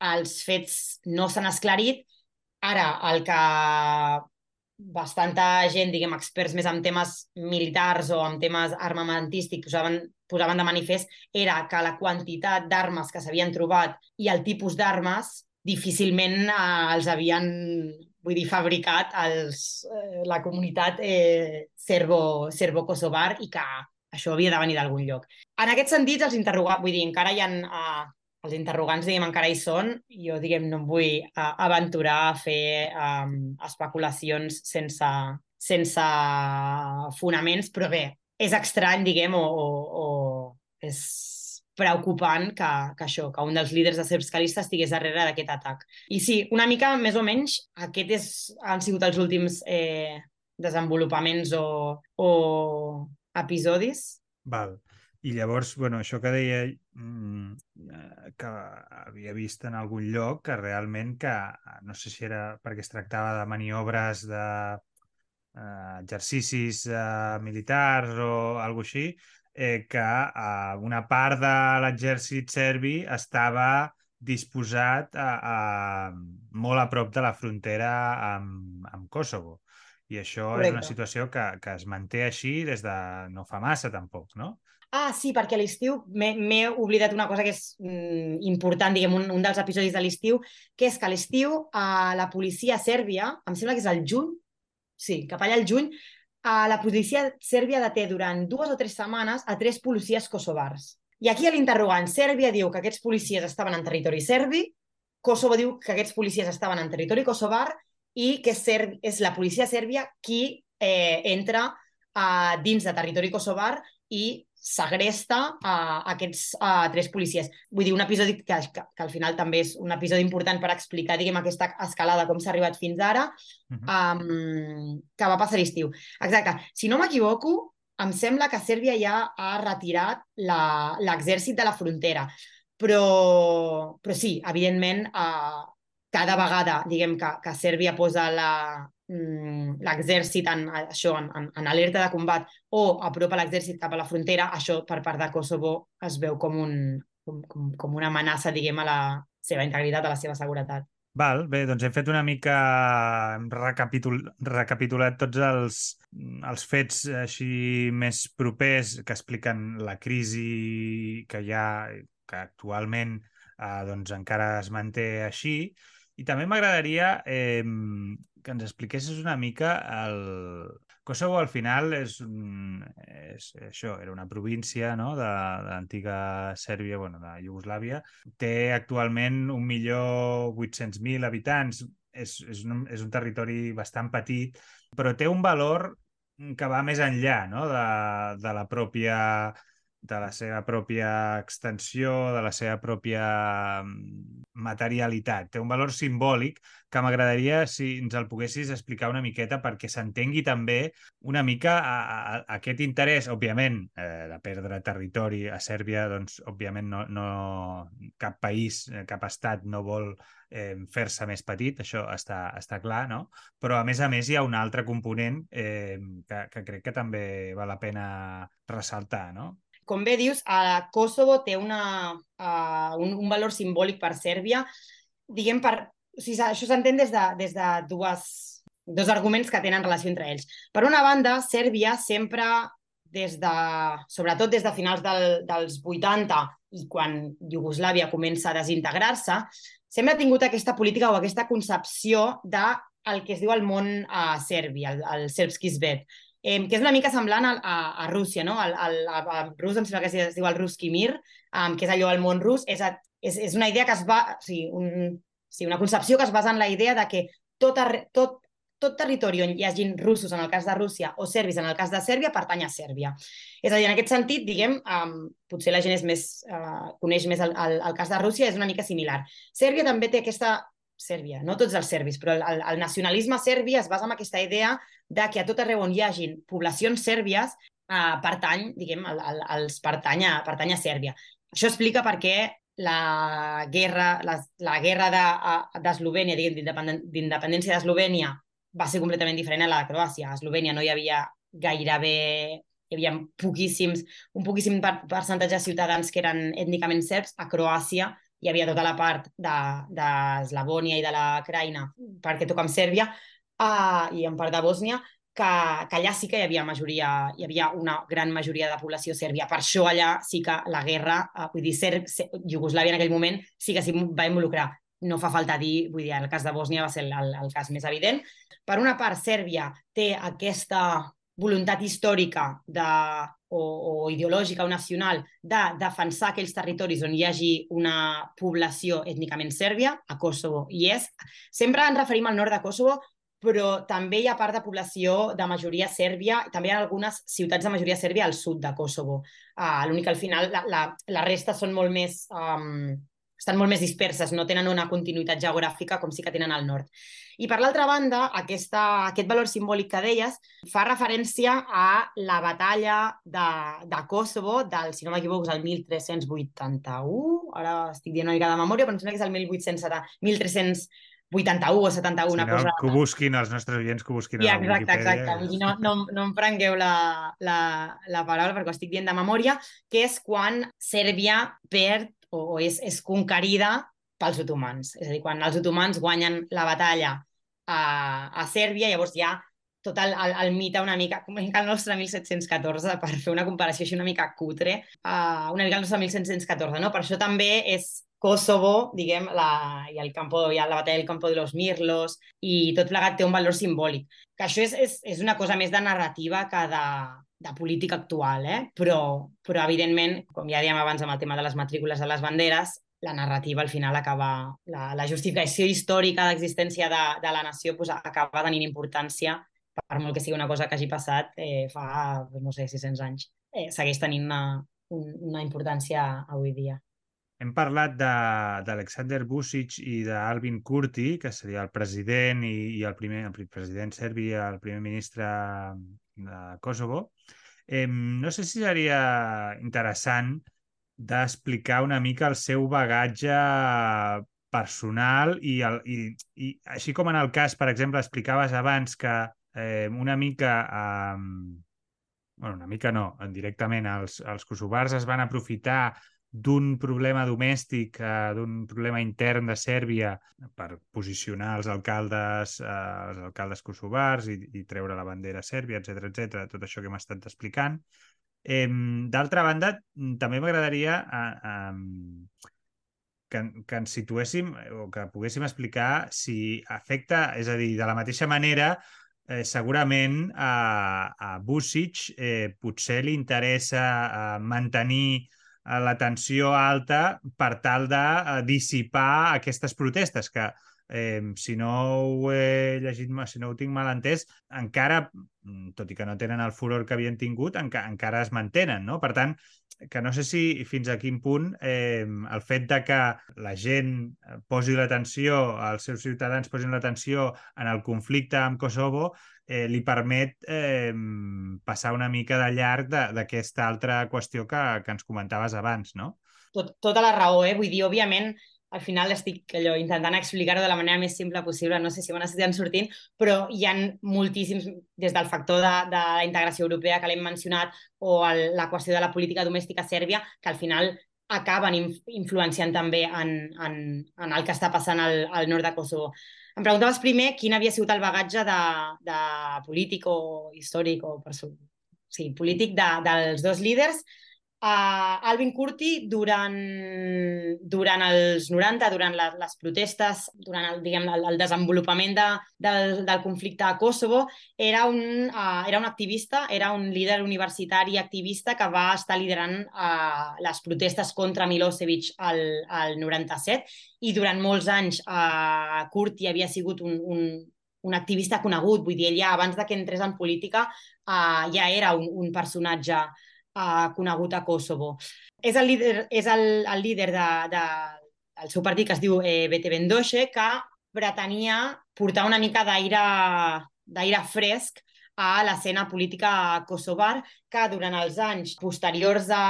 Speaker 3: els fets no s'han esclarit, ara el que bastanta gent, diguem, experts més en temes militars o en temes armamentístics posaven, posaven de manifest era que la quantitat d'armes que s'havien trobat i el tipus d'armes difícilment eh, els havien vull dir, fabricat els, eh, la comunitat eh, serbo-kosovar serbo i que això havia de venir d'algun lloc. En aquest sentit, els interrogats, vull dir, encara hi ha eh, els interrogants, diguem, encara hi són. Jo, diguem, no em vull uh, aventurar a fer um, especulacions sense, sense fonaments, però bé, és estrany, diguem, o, o, o és preocupant que, que això, que un dels líders de Serbs Calista estigués darrere d'aquest atac. I sí, una mica més o menys, aquest és, han sigut els últims eh, desenvolupaments o, o episodis.
Speaker 2: Val. I llavors, bueno, això que deia mmm, que havia vist en algun lloc, que realment que, no sé si era perquè es tractava de maniobres de eh, exercicis eh, militars o alguna així, eh, que eh, una part de l'exèrcit serbi estava disposat a, a, molt a prop de la frontera amb, amb Kosovo. I això Correcte. és una situació que, que es manté així des de no fa massa, tampoc, no?
Speaker 3: Ah, sí, perquè a l'estiu m'he oblidat una cosa que és mm, important, diguem, un, un dels episodis de l'estiu, que és que a l'estiu a la policia sèrbia, em sembla que és el juny, sí, cap allà al juny, a la policia sèrbia deté durant dues o tres setmanes a tres policies kosovars. I aquí l'interrogant, Sèrbia diu que aquests policies estaven en territori serbi, Kosovo diu que aquests policies estaven en territori kosovar i que és, és la policia sèrbia qui eh, entra uh, dins de territori kosovar i segresta a aquests a tres policies. Vull dir, un episodi que, que, que al final també és un episodi important per explicar, diguem, aquesta escalada, com s'ha arribat fins ara, uh -huh. um, que va passar l'estiu. Exacte. Si no m'equivoco, em sembla que Sèrbia ja ha retirat l'exèrcit de la frontera. Però, però sí, evidentment, uh, cada vegada diguem que, que Sèrbia posa la, l'exèrcit en, això, en, en, en alerta de combat o apropa l'exèrcit cap a la frontera, això per part de Kosovo es veu com, un, com, com, com una amenaça, diguem, a la seva integritat, a la seva seguretat.
Speaker 2: Val, bé, doncs hem fet una mica... hem recapitul... recapitulat tots els, els fets així més propers que expliquen la crisi que hi ha, que actualment eh, doncs encara es manté així. I també m'agradaria eh, que ens expliquessis una mica el... Kosovo al final és, un, és això, era una província no? de, de l'antiga Sèrbia, bueno, de Iugoslàvia. Té actualment 1.800.000 habitants, és, és, un, és un territori bastant petit, però té un valor que va més enllà no? de, de la pròpia de la seva pròpia extensió, de la seva pròpia mm, materialitat. Té un valor simbòlic que m'agradaria si ens el poguessis explicar una miqueta perquè s'entengui també una mica a, a, a aquest interès, òbviament, eh, de perdre territori a Sèrbia, doncs, òbviament, no, no, cap país, eh, cap estat no vol eh, fer-se més petit, això està, està clar, no? Però, a més a més, hi ha un altre component eh, que, que crec que també val la pena ressaltar, no?
Speaker 3: Com bé dius, a Kosovo té una, uh, un, un valor simbòlic per Sèrbia, diguem, per, o sigui, això s'entén des, de, des de dues, dos arguments que tenen relació entre ells. Per una banda, Sèrbia sempre, des de, sobretot des de finals del, dels 80 i quan Iugoslàvia comença a desintegrar-se, sempre ha tingut aquesta política o aquesta concepció de el que es diu el món a uh, Sèrbia, el, el Serbski eh, que és una mica semblant a, a, a Rússia, no? El, el, a, a rus em sembla que es, diu el Ruski Mir, um, que és allò al món rus, és, a, és, és una idea que es va... O sigui, un, sí, una concepció que es basa en la idea de que tot, tot, tot territori on hi hagin russos, en el cas de Rússia, o serbis, en el cas de Sèrbia, pertany a Sèrbia. És a dir, en aquest sentit, diguem, um, potser la gent és més, uh, coneix més el, el, el cas de Rússia, és una mica similar. Sèrbia també té aquesta Sèrbia, no tots els serbis, però el, el nacionalisme serbi es basa en aquesta idea de que a tot arreu on hi hagin poblacions sèrbies eh, pertany, diguem, el, el, els pertany a, pertany a Sèrbia. Això explica per què la guerra, la, la guerra d'Eslovènia, de, d'independència d'Eslovènia, va ser completament diferent a la de Croàcia. A Eslovènia no hi havia gairebé hi havia poquíssims, un poquíssim percentatge de ciutadans que eren ètnicament serbs. A Croàcia hi havia tota la part d'Eslavònia de, i de la Craïna, perquè toca amb Sèrbia, uh, i en part de Bòsnia, que, que allà sí que hi havia majoria, hi havia una gran majoria de població sèrbia. Per això allà sí que la guerra, uh, vull dir, Ser, Ser, Iugoslàvia en aquell moment sí que s'hi va involucrar. No fa falta dir, vull dir, el cas de Bòsnia va ser el, el, el cas més evident. Per una part, Sèrbia té aquesta voluntat històrica de o, o ideològica o nacional de defensar aquells territoris on hi hagi una població ètnicament sèrbia, a Kosovo hi és. Sempre ens referim al nord de Kosovo, però també hi ha part de població de majoria sèrbia, també hi ha algunes ciutats de majoria sèrbia al sud de Kosovo. Uh, L'únic al final la, la, la resta són molt més... Um, estan molt més disperses, no tenen una continuïtat geogràfica com sí que tenen al nord. I per l'altra banda, aquesta, aquest valor simbòlic que deies fa referència a la batalla de, de Kosovo del, si no m'equivoco, el 1381, ara estic dient una mica de memòria, però em sembla que és el 1870, 1381 o 71, si
Speaker 2: una
Speaker 3: no, cosa...
Speaker 2: que ho busquin, els nostres oients que ho busquin
Speaker 3: ja, exacte, exacte. No, no, no em prengueu la, la, la paraula perquè ho estic dient de memòria, que és quan Sèrbia perd o, o és, és conquerida pels otomans. És a dir, quan els otomans guanyen la batalla a, a Sèrbia, llavors ja tot el, el, el mite una mica, com el nostre 1714, per fer una comparació així una mica cutre, uh, una mica el nostre 1714, no? Per això també és Kosovo, diguem, la, i el campo, hi ha la batalla del campo de los Mirlos, i tot plegat té un valor simbòlic. Que això és, és, és una cosa més de narrativa que de, de política actual, eh? però, però evidentment, com ja dèiem abans amb el tema de les matrícules de les banderes, la narrativa al final acaba, la, la justificació històrica d'existència de, de la nació pues, acaba tenint importància, per molt que sigui una cosa que hagi passat eh, fa, no sé, 600 anys. Eh, segueix tenint una, un, una importància avui dia.
Speaker 2: Hem parlat d'Alexander Vucic i d'Alvin Kurti, que seria el president i, i el primer el president serbi el primer ministre de Kosovo. Eh, no sé si seria interessant d'explicar una mica el seu bagatge personal i, el, i, i així com en el cas, per exemple, explicaves abans que eh, una mica eh, bueno, una mica no, directament els, els kosovars es van aprofitar d'un problema domèstic, eh, d'un problema intern de Sèrbia per posicionar els alcaldes, eh, els alcaldes kosovars i, i treure la bandera sèrbia, etc etc, tot això que hem estat explicant. Eh, D'altra banda, també m'agradaria eh, eh, que, que ens situéssim o que poguéssim explicar si afecta, és a dir, de la mateixa manera, eh, segurament a, a Vucic eh, potser li interessa eh, mantenir la tensió alta per tal de eh, dissipar aquestes protestes que eh, si no ho he llegit, si no ho tinc mal entès, encara, mm, tot i que no tenen el furor que havien tingut, enca encara es mantenen, no? Per tant, que no sé si fins a quin punt eh, el fet de que la gent posi l'atenció, els seus ciutadans posin l'atenció en el conflicte amb Kosovo, eh, li permet eh, passar una mica de llarg d'aquesta altra qüestió que, que ens comentaves abans, no?
Speaker 3: Tot, tota la raó, eh? Vull dir, òbviament, al final estic allò, intentant explicar-ho de la manera més simple possible, no sé si m'han estat sortint, però hi han moltíssims, des del factor de, de la integració europea que l'hem mencionat, o el, la qüestió de la política domèstica sèrbia, que al final acaben influenciant també en, en, en el que està passant al, al nord de Kosovo. Em preguntaves primer quin havia sigut el bagatge de, de polític o històric o sí, polític de, dels dos líders Uh, Alvin Curti, durant, durant els 90, durant la, les protestes, durant el, diguem, el, el desenvolupament de, del, del conflicte a Kosovo, era un, uh, era un activista, era un líder universitari activista que va estar liderant uh, les protestes contra Milosevic al, al 97 i durant molts anys uh, Curti havia sigut un, un, un activista conegut, vull dir, ell ja abans de que entrés en política uh, ja era un, un personatge uh, conegut a Kosovo. És el líder, és el, el líder de, de, del seu partit que es diu eh, Bete Bendoche, que pretenia portar una mica d'aire fresc a l'escena política kosovar, que durant els anys posteriors a,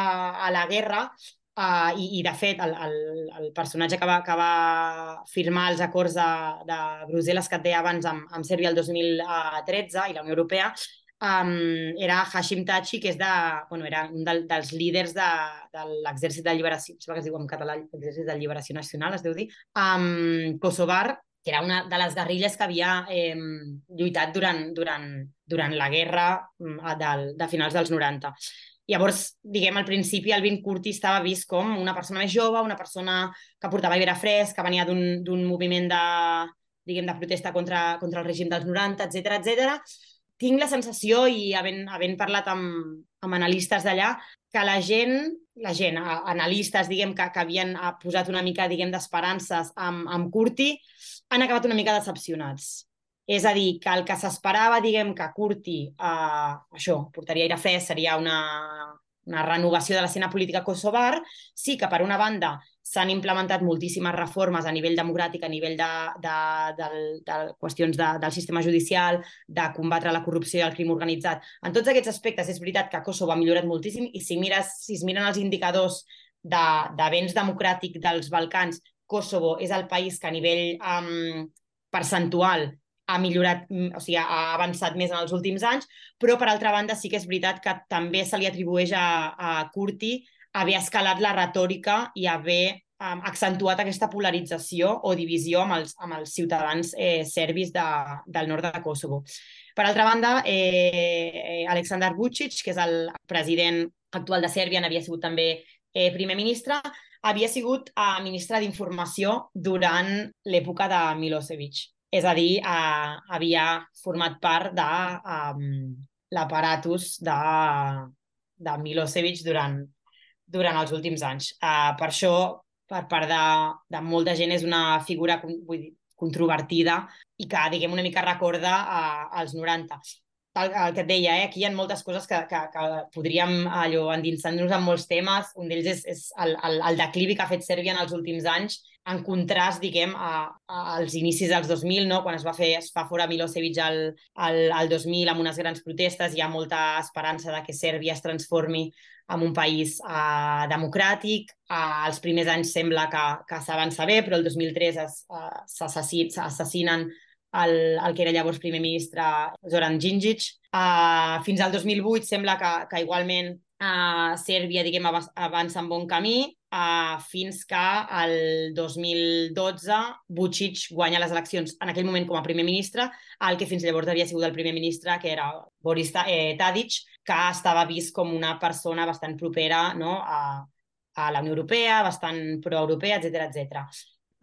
Speaker 3: a la guerra Uh, i, I, de fet, el, el, el personatge que va, que va firmar els acords de, de Brussel·les que et deia abans amb, amb Sèrbia el 2013 i la Unió Europea um, era Hashim Tachi, que és de, bueno, era un del, dels líders de, de l'exèrcit de lliberació, que es diu en català, l'exèrcit de lliberació nacional, es deu dir, um, Kosovar, que era una de les guerrilles que havia eh, lluitat durant, durant, durant la guerra de, de finals dels 90. Llavors, diguem, al principi el Vin Curti estava vist com una persona més jove, una persona que portava aire fresc, que venia d'un moviment de, diguem, de protesta contra, contra el règim dels 90, etc etc tinc la sensació, i havent, havent parlat amb, amb analistes d'allà, que la gent, la gent, analistes, diguem, que, que havien posat una mica, diguem, d'esperances amb, amb Curti, han acabat una mica decepcionats. És a dir, que el que s'esperava, diguem, que Curti, eh, això, portaria aire fresc, seria una, una renovació de l'escena política kosovar, sí que per una banda s'han implementat moltíssimes reformes a nivell democràtic, a nivell de, de, de, de qüestions de, del sistema judicial, de combatre la corrupció i el crim organitzat. En tots aquests aspectes és veritat que Kosovo ha millorat moltíssim i si, mires, si es miren els indicadors d'avenç de, democràtic dels Balcans, Kosovo és el país que a nivell um, percentual ha millorat, o sigui, ha avançat més en els últims anys, però per altra banda sí que és veritat que també se li atribueix a, a Curti haver escalat la retòrica i haver um, accentuat aquesta polarització o divisió amb els, amb els ciutadans eh, serbis de, del nord de Kosovo. Per altra banda, eh, Aleksandar Vucic, que és el president actual de Sèrbia, n'havia sigut també eh, primer ministre, havia sigut eh, ministre d'Informació durant l'època de Milosevic. És a dir, eh, havia format part de um, l'aparatus de, de Milosevic durant, durant els últims anys. Uh, per això, per part de, de molta gent, és una figura vull dir, controvertida i que, diguem, una mica recorda uh, als 90. El, el que et deia, eh? aquí hi ha moltes coses que, que, que podríem allò endinsar-nos en molts temes. Un d'ells és, és el, el, el declivi que ha fet Sèrbia en els últims anys, en contrast, diguem, a, a, als inicis dels 2000, no? quan es va fer es fa fora Milosevic al, al, al 2000 amb unes grans protestes, hi ha molta esperança de que Sèrbia es transformi en un país uh, democràtic. Uh, els primers anys sembla que, que s'avança bé, però el 2003 s'assassinen el, el que era llavors primer ministre Zoran Djindjic. Uh, fins al 2008 sembla que, que igualment uh, Sèrbia diguem, avança en bon camí uh, fins que el 2012 Vucic guanya les eleccions en aquell moment com a primer ministre, el que fins llavors havia sigut el primer ministre, que era Boris eh, Tadic, que estava vist com una persona bastant propera no, a, a la Unió Europea, bastant proeuropea, etc etc.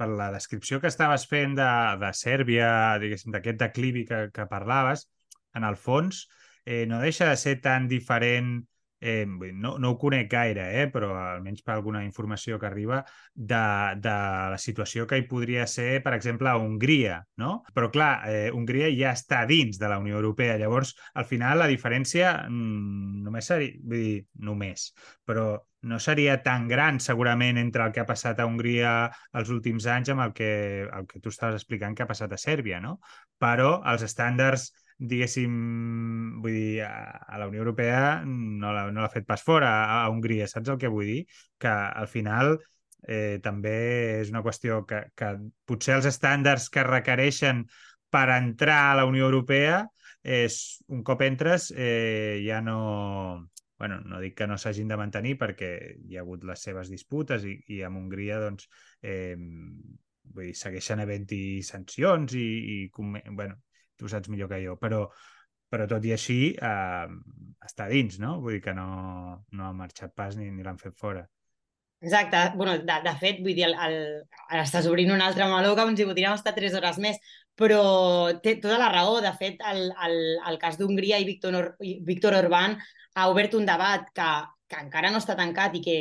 Speaker 2: Per la descripció que estaves fent de, de Sèrbia, diguéssim, d'aquest declivi que, que parlaves, en el fons, eh, no deixa de ser tan diferent eh, no, no ho conec gaire, eh, però almenys per alguna informació que arriba, de, de la situació que hi podria ser, per exemple, a Hongria, no? Però clar, eh, Hongria ja està dins de la Unió Europea, llavors, al final, la diferència mmm, només seria, vull dir, només, però no seria tan gran segurament entre el que ha passat a Hongria els últims anys amb el que, el que tu estaves explicant que ha passat a Sèrbia, no? Però els estàndards diguéssim, vull dir, a, la Unió Europea no l'ha no fet pas fora, a, a Hongria, saps el que vull dir? Que al final eh, també és una qüestió que, que potser els estàndards que requereixen per entrar a la Unió Europea és, un cop entres eh, ja no bueno, no dic que no s'hagin de mantenir perquè hi ha hagut les seves disputes i, i amb Hongria doncs, eh, vull dir, segueixen havent-hi sancions i, i bueno, tu saps millor que jo, però, però tot i així eh, està dins, no? Vull dir que no, no ha marxat pas ni, ni l'han fet fora.
Speaker 3: Exacte. bueno, de, de fet, vull dir, el, el, ara estàs obrint un altre meló que ens hi podríem estar tres hores més, però té tota la raó. De fet, el, el, el cas d'Hongria i Víctor, Víctor Orbán ha obert un debat que, que encara no està tancat i que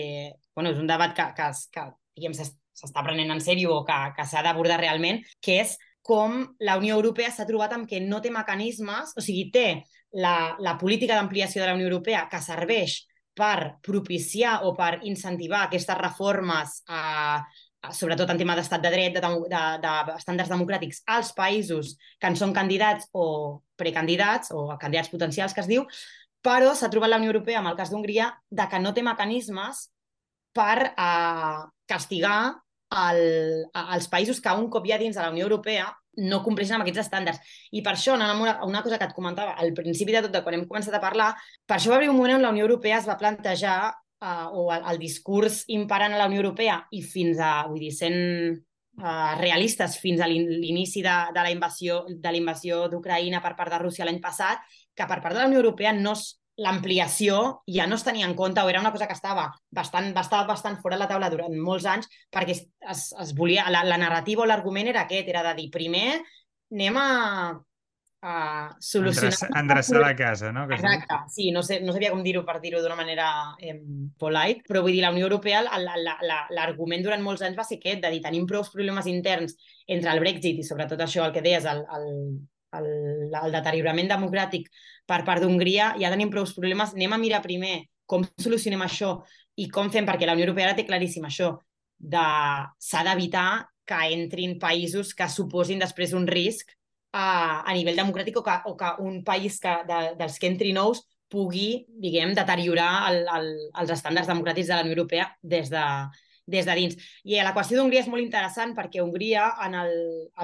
Speaker 3: bueno, és un debat que, que, que diguem, s'està prenent en sèrio o que, que s'ha d'abordar realment, que és com la Unió Europea s'ha trobat amb que no té mecanismes, o sigui, té la, la política d'ampliació de la Unió Europea que serveix per propiciar o per incentivar aquestes reformes, eh, sobretot en tema d'estat de dret, de, de, de estàndards democràtics, als països que en són candidats o precandidats o candidats potencials, que es diu, però s'ha trobat la Unió Europea, amb el cas d'Hongria, de que no té mecanismes per eh, castigar el, els països que un cop ja dins de la Unió Europea no compleixen amb aquests estàndards. I per això, anant amb una, una cosa que et comentava al principi de tot, de quan hem començat a parlar, per això va haver un moment on la Unió Europea es va plantejar, eh, o el, el discurs imparant a la Unió Europea i fins a, vull dir, sent uh, realistes fins a l'inici de, de la invasió de la invasió d'Ucraïna per part de Rússia l'any passat, que per part de la Unió Europea no l'ampliació ja no es tenia en compte o era una cosa que estava bastant, bastant, bastant fora de la taula durant molts anys perquè es, es volia, la, la narrativa o l'argument era aquest, era de dir primer anem a, a solucionar...
Speaker 2: Endreçar, endreçar la casa, no?
Speaker 3: Que Exacte, sí, no, sé, no sabia com dir-ho per dir-ho d'una manera eh, polite, però vull dir, la Unió Europea, l'argument durant molts anys va ser aquest, de dir, tenim prou problemes interns entre el Brexit i sobretot això, el que deies, el, el, el, el deteriorament democràtic per part d'Hongria, ja tenim prou problemes, anem a mirar primer com solucionem això i com fem, perquè la Unió Europea ara té claríssim això, de s'ha d'evitar que entrin països que suposin després un risc a, a nivell democràtic o que, o que un país que, de, dels que entri nous pugui, diguem, deteriorar el, el, els estàndards democràtics de la Unió Europea des de, des de dins. I la qüestió d'Hongria és molt interessant perquè Hongria en el,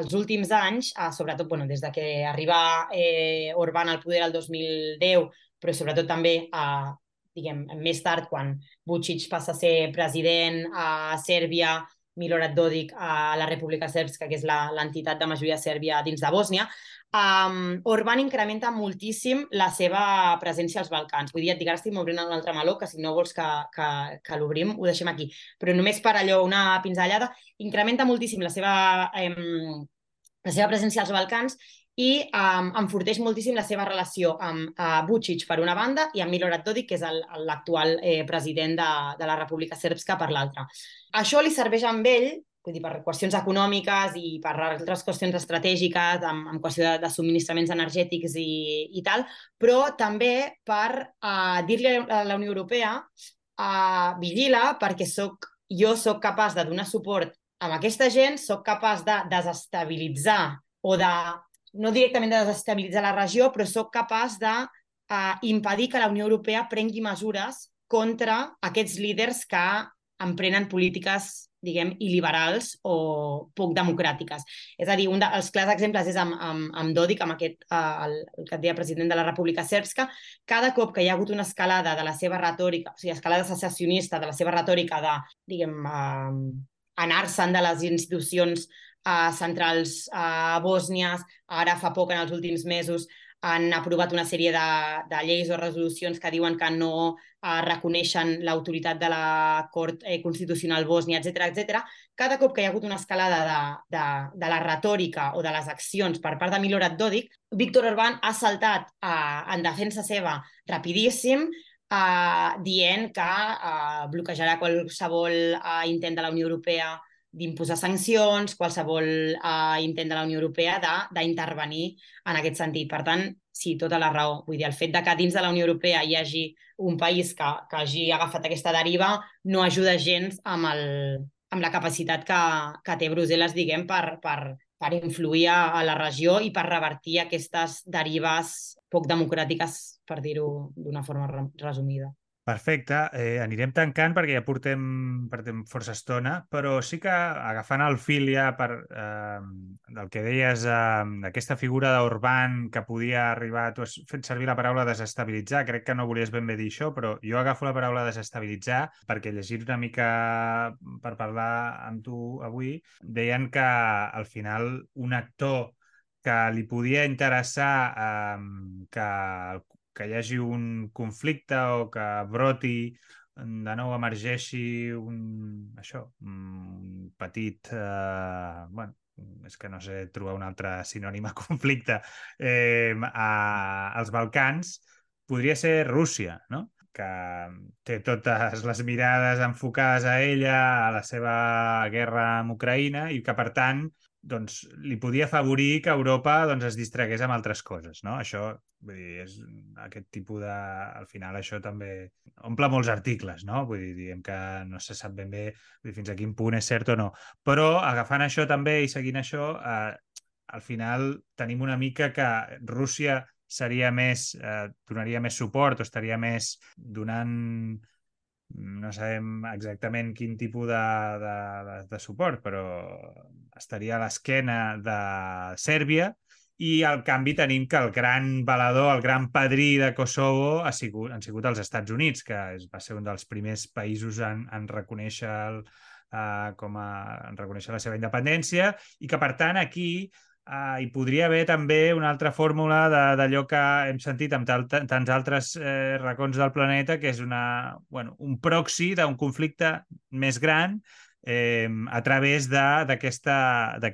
Speaker 3: els últims anys, eh, sobretot bueno, des de que arriba eh, Orbán al poder el 2010, però sobretot també eh, diguem, més tard, quan Vucic passa a ser president a Sèrbia, Milorad Dodik a la República Sèrbska, que és l'entitat de majoria sèrbia dins de Bòsnia, Um, Orban incrementa moltíssim la seva presència als Balcans. Vull dir, et dic, ara estic obrint un altre meló, que si no vols que, que, que l'obrim, ho deixem aquí. Però només per allò, una pinzellada, incrementa moltíssim la seva, um, la seva presència als Balcans i um, enforteix moltíssim la seva relació amb uh, Vucic per una banda i amb Milorad Dodik, que és l'actual eh, president de, de la República Sèrbska per l'altra. Això li serveix amb ell vull dir, per qüestions econòmiques i per altres qüestions estratègiques, amb, amb qüestió de, de subministraments energètics i, i tal, però també per uh, dir-li a la Unió Europea uh, vigila perquè soc, jo sóc capaç de donar suport a aquesta gent, sóc capaç de desestabilitzar o de, no directament de desestabilitzar la regió, però sóc capaç de uh, impedir que la Unió Europea prengui mesures contra aquests líders que emprenen polítiques diguem, il·liberals o poc democràtiques. És a dir, un dels clars exemples és amb, amb, amb Dodik, amb aquest, uh, el, el que et deia president de la República Sèrbska, cada cop que hi ha hagut una escalada de la seva retòrica, o sigui, escalada secessionista de la seva retòrica de, diguem, uh, anar-se'n de les institucions uh, centrals uh, bòsnies, ara fa poc, en els últims mesos, han aprovat una sèrie de, de lleis o resolucions que diuen que no eh, reconeixen l'autoritat de la Cort eh, Constitucional Bòsnia, etc etc. Cada cop que hi ha hagut una escalada de, de, de la retòrica o de les accions per part de Milorad Dodik, Víctor Orbán ha saltat eh, en defensa seva rapidíssim, uh, dient que uh, bloquejarà qualsevol uh, intent de la Unió Europea d'imposar sancions, qualsevol uh, intent de la Unió Europea d'intervenir en aquest sentit. Per tant, sí, tota la raó. Vull dir, el fet de que dins de la Unió Europea hi hagi un país que, que hagi agafat aquesta deriva no ajuda gens amb, el, amb la capacitat que, que té Brussel·les, diguem, per, per, per influir a, a la regió i per revertir aquestes derives poc democràtiques, per dir-ho d'una forma resumida.
Speaker 2: Perfecte, eh, anirem tancant perquè ja portem, portem força estona, però sí que agafant el fil ja per, eh, del que deies, eh, aquesta figura d'Orban que podia arribar, tu has fet servir la paraula desestabilitzar, crec que no volies ben bé dir això, però jo agafo la paraula desestabilitzar perquè llegir una mica per parlar amb tu avui, deien que al final un actor que li podia interessar eh, que que hi hagi un conflicte o que broti de nou emergeixi un, això, un petit... Eh, bueno, és que no sé trobar un altre sinònim a conflicte, eh, a, als Balcans, podria ser Rússia, no? que té totes les mirades enfocades a ella, a la seva guerra amb Ucraïna, i que, per tant, doncs, li podia afavorir que Europa doncs, es distragués amb altres coses. No? Això, vull dir, és aquest tipus de... Al final això també omple molts articles, no? Vull dir, diguem que no se sap ben bé dir, fins a quin punt és cert o no. Però agafant això també i seguint això, eh, al final tenim una mica que Rússia seria més, eh, donaria més suport o estaria més donant no sabem exactament quin tipus de, de, de, de suport, però estaria a l'esquena de Sèrbia i al canvi tenim que el gran balador, el gran padrí de Kosovo ha sigut, han sigut els Estats Units, que és, va ser un dels primers països en, en reconèixer el, uh, com a, en reconèixer la seva independència i que, per tant, aquí Uh, hi podria haver també una altra fórmula d'allò que hem sentit amb tants altres eh, racons del planeta, que és una, bueno, un proxy d'un conflicte més gran eh, a través d'aquesta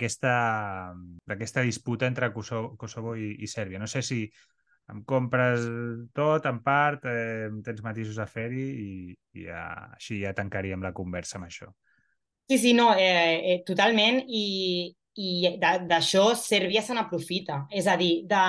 Speaker 2: disputa entre Kosovo, Kosovo i, i Sèrbia. No sé si em compres tot, en part, eh, tens matisos a fer-hi i, i ja, així ja tancaríem la conversa amb això.
Speaker 3: Sí, sí, no, eh, eh, totalment. I, i d'això Sèrbia se n'aprofita. És a dir, de...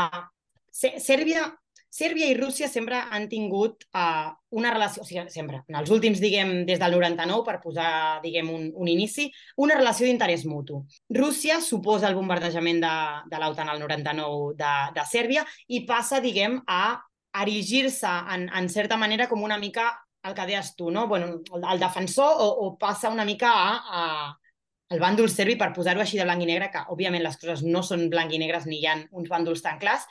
Speaker 3: Sèrbia, Sèrbia i Rússia sempre han tingut uh, una relació, o sigui, sempre, en els últims, diguem, des del 99, per posar, diguem, un, un inici, una relació d'interès mutu. Rússia suposa el bombardejament de, de l'OTAN al 99 de, de Sèrbia i passa, diguem, a erigir-se en, en certa manera com una mica el que deies tu, no? bueno, el, el defensor o, o passa una mica a, a, el bàndol serbi, per posar-ho així de blanc i negre, que òbviament les coses no són blanc i negres ni hi ha uns bàndols tan clars,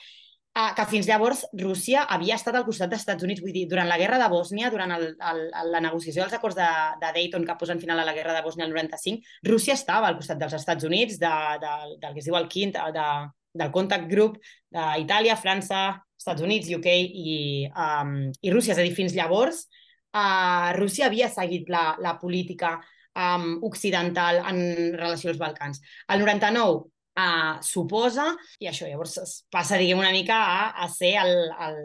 Speaker 3: eh, que fins llavors Rússia havia estat al costat dels Estats Units. Vull dir, durant la guerra de Bòsnia, durant el, el, la negociació dels acords de, de Dayton que posen final a la guerra de Bòsnia el 95, Rússia estava al costat dels Estats Units, de, de, del que es diu el Quint, de, del Contact Group d'Itàlia, França, Estats Units, UK i, um, i Rússia. És a dir, fins llavors, uh, Rússia havia seguit la, la política um, occidental en relació als Balcans. El 99 uh, suposa, i això llavors es passa, diguem, una mica a, a ser el, el,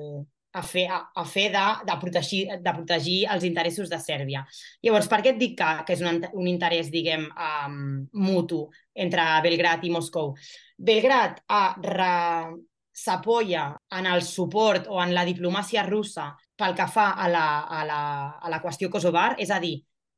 Speaker 3: a fer, a, a fer de, de, protegir, de protegir els interessos de Sèrbia. Llavors, per què et dic que, que és un, un interès, diguem, um, mutu entre Belgrat i Moscou? Belgrat uh, s'apoya en el suport o en la diplomàcia russa pel que fa a la, a la, a la qüestió kosovar, és a dir,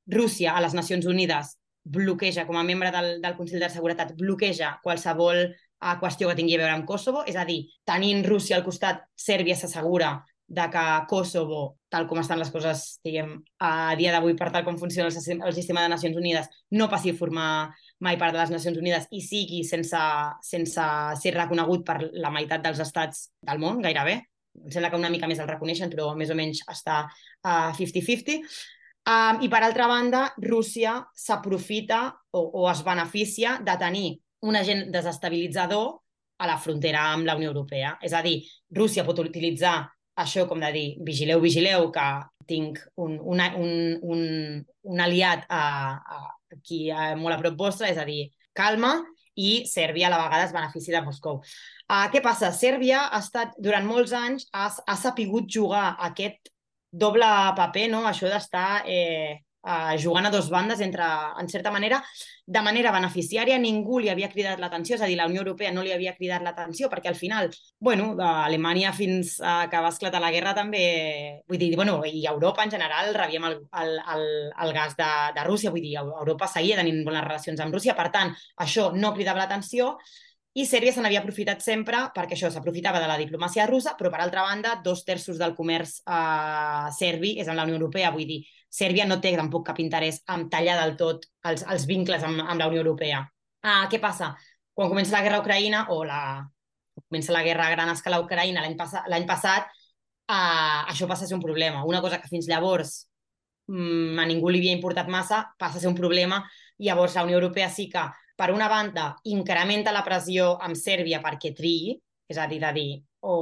Speaker 3: Rússia a les Nacions Unides bloqueja, com a membre del, del Consell de Seguretat, bloqueja qualsevol uh, qüestió que tingui a veure amb Kosovo, és a dir, tenint Rússia al costat, Sèrbia s'assegura de que Kosovo, tal com estan les coses, diguem, a dia d'avui, per tal com funciona el, el sistema de Nacions Unides, no passi a formar mai part de les Nacions Unides i sigui sense, sense ser reconegut per la meitat dels estats del món, gairebé. Em sembla que una mica més el reconeixen, però més o menys està a uh, 50-50. Um, I, per altra banda, Rússia s'aprofita o, o es beneficia de tenir un agent desestabilitzador a la frontera amb la Unió Europea. És a dir, Rússia pot utilitzar això com de dir, vigileu, vigileu, que tinc un, una, un, un, un aliat a, a, aquí a, molt a prop vostre, és a dir, calma, i Sèrbia a la vegada es beneficia de Moscou. Uh, què passa? Sèrbia ha estat, durant molts anys, ha, ha sapigut jugar aquest doble paper, no? això d'estar eh, uh, jugant a dos bandes entre, en certa manera, de manera beneficiària, ningú li havia cridat l'atenció, és a dir, la Unió Europea no li havia cridat l'atenció, perquè al final, bueno, d'Alemanya fins a que va esclatar la guerra també, vull dir, bueno, i Europa en general rebíem el, el, el, el gas de, de Rússia, vull dir, Europa seguia tenint bones relacions amb Rússia, per tant, això no cridava l'atenció, i Sèrbia se n'havia aprofitat sempre perquè això s'aprofitava de la diplomàcia russa, però per altra banda, dos terços del comerç eh, serbi és amb la Unió Europea, vull dir, Sèrbia no té tampoc cap interès en tallar del tot els, els vincles amb, amb la Unió Europea. Ah, què passa? Quan comença la guerra a Ucraïna, o la, comença la guerra a gran escala a Ucraïna l'any pass passat, ah, això passa a ser un problema. Una cosa que fins llavors mm, a ningú li havia importat massa, passa a ser un problema. Llavors la Unió Europea sí que, per una banda, incrementa la pressió amb Sèrbia perquè triï, és a dir, de dir, o,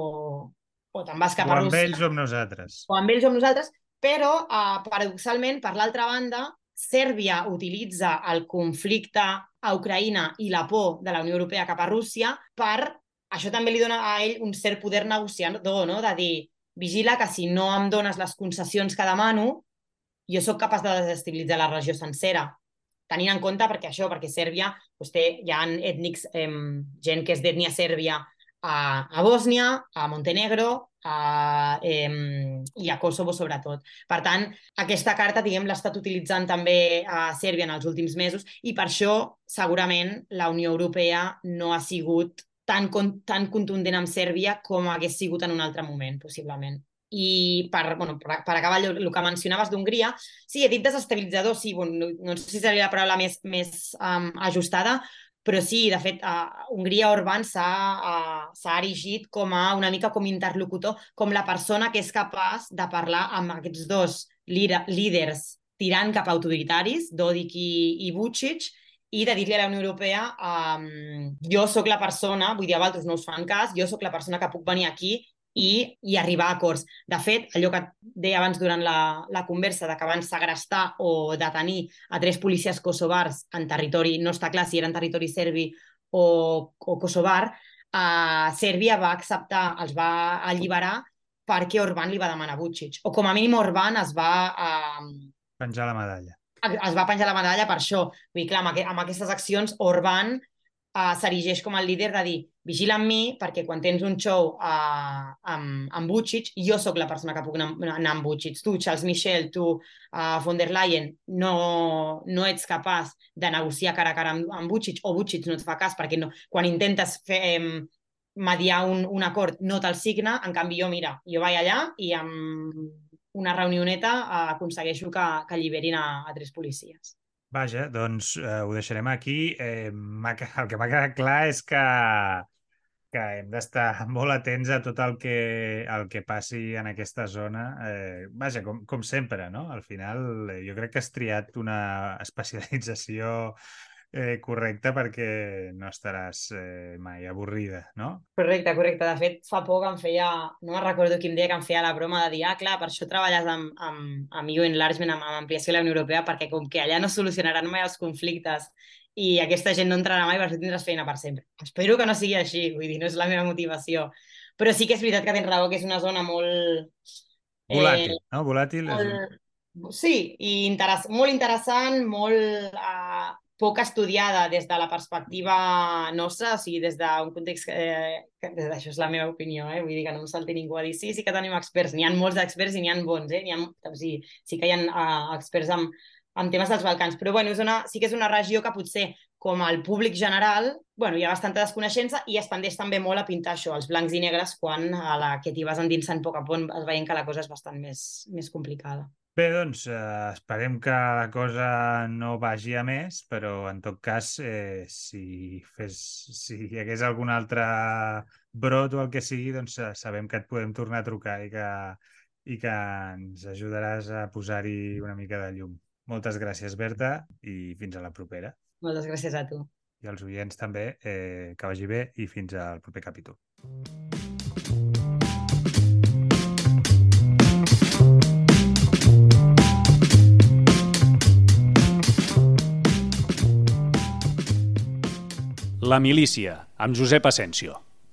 Speaker 3: o te'n vas cap
Speaker 2: a
Speaker 3: Rússia...
Speaker 2: O amb ells o amb nosaltres.
Speaker 3: O amb ells o amb nosaltres, però, uh, paradoxalment, per l'altra banda, Sèrbia utilitza el conflicte a Ucraïna i la por de la Unió Europea cap a Rússia per... Això també li dona a ell un cert poder negociador, no? de dir, vigila que si no em dones les concessions que demano, jo sóc capaç de desestabilitzar la regió sencera. Tenint en compte perquè això, perquè Sèrbia doncs té, hi ha ètnics, eh, gent que és d'ètnia sèrbia a, a Bòsnia, a Montenegro, a, eh, i a Kosovo sobretot. Per tant, aquesta carta diguem l'ha estat utilitzant també a Sèrbia en els últims mesos i per això segurament la Unió Europea no ha sigut tan, tan contundent amb Sèrbia com hagués sigut en un altre moment, possiblement. I per, bueno, per, per acabar el, el que mencionaves d'Hongria, sí, he dit desestabilitzador, sí, bueno, no, no sé si seria la paraula més, més um, ajustada, però sí, de fet, a Hongria Orbán s'ha erigit com a una mica com interlocutor, com la persona que és capaç de parlar amb aquests dos líders tirant cap a autoritaris, Dodik i, i Vucic, i de dir-li a la Unió Europea um, jo sóc la persona, vull dir, a vosaltres no us fan cas, jo sóc la persona que puc venir aquí i, i arribar a acords. De fet, allò que deia abans durant la, la conversa de que van segrestar o detenir a tres policies kosovars en territori, no està clar si era en territori serbi o, o kosovar, eh, Sèrbia va acceptar, els va alliberar perquè Orbán li va demanar Vucic. O com a mínim Orbán es va... Eh,
Speaker 2: penjar la medalla.
Speaker 3: Es va penjar la medalla per això. Vull dir, clar, amb, amb aquestes accions Orbán uh, s'erigeix com el líder de dir vigila amb mi perquè quan tens un show uh, amb, amb Vucic, jo sóc la persona que puc anar, anar amb Vucic. Tu, Charles Michel, tu, uh, von der Leyen, no, no ets capaç de negociar cara a cara amb, amb Vucic o Vucic no et fa cas perquè no, quan intentes fer, eh, mediar un, un acord no te'l signa, en canvi jo, mira, jo vaig allà i amb una reunioneta uh, aconsegueixo que, que alliberin a, a tres policies.
Speaker 2: Vaja, doncs eh, ho deixarem aquí. Eh, el que m'ha quedat clar és que, que hem d'estar molt atents a tot el que, el que passi en aquesta zona. Eh, vaja, com, com sempre, no? Al final, eh, jo crec que has triat una especialització eh, correcte perquè no estaràs eh, mai avorrida, no?
Speaker 3: Correcte, correcte. De fet, fa poc em feia, no me'n recordo quin dia que em feia la broma de dir, ah, clar, per això treballes amb, amb, amb EU Enlargement, amb, amb ampliació de la Unió Europea, perquè com que allà no solucionaran mai els conflictes i aquesta gent no entrarà mai, per això tindràs feina per sempre. Espero que no sigui així, vull dir, no és la meva motivació. Però sí que és veritat que tens raó, que és una zona molt...
Speaker 2: Volàtil, eh, no? Volàtil és...
Speaker 3: Molt... Sí, i interess molt interessant, molt uh, poc estudiada des de la perspectiva nostra, o sigui, des d'un context... Eh, que, això és la meva opinió, eh? vull dir que no em salti ningú a dir sí, sí que tenim experts, n'hi ha molts experts i n'hi ha bons, eh? ha, o sigui, sí que hi ha uh, experts en, en temes dels Balcans, però bueno, és una, sí que és una regió que potser com al públic general, bueno, hi ha bastanta desconeixença i es tendeix també molt a pintar això, els blancs i negres, quan a la que t'hi vas endinsant poc a poc es veient que la cosa és bastant més, més complicada.
Speaker 2: Bé, doncs eh, esperem que la cosa no vagi a més, però en tot cas, eh, si, fes, si hi hagués algun altre brot o el que sigui, doncs eh, sabem que et podem tornar a trucar i que, i que ens ajudaràs a posar-hi una mica de llum. Moltes gràcies, Berta, i fins a la propera.
Speaker 3: Moltes gràcies a tu.
Speaker 2: I als oients també, eh, que vagi bé i fins al proper capítol.
Speaker 1: La milícia, amb Josep Asensio.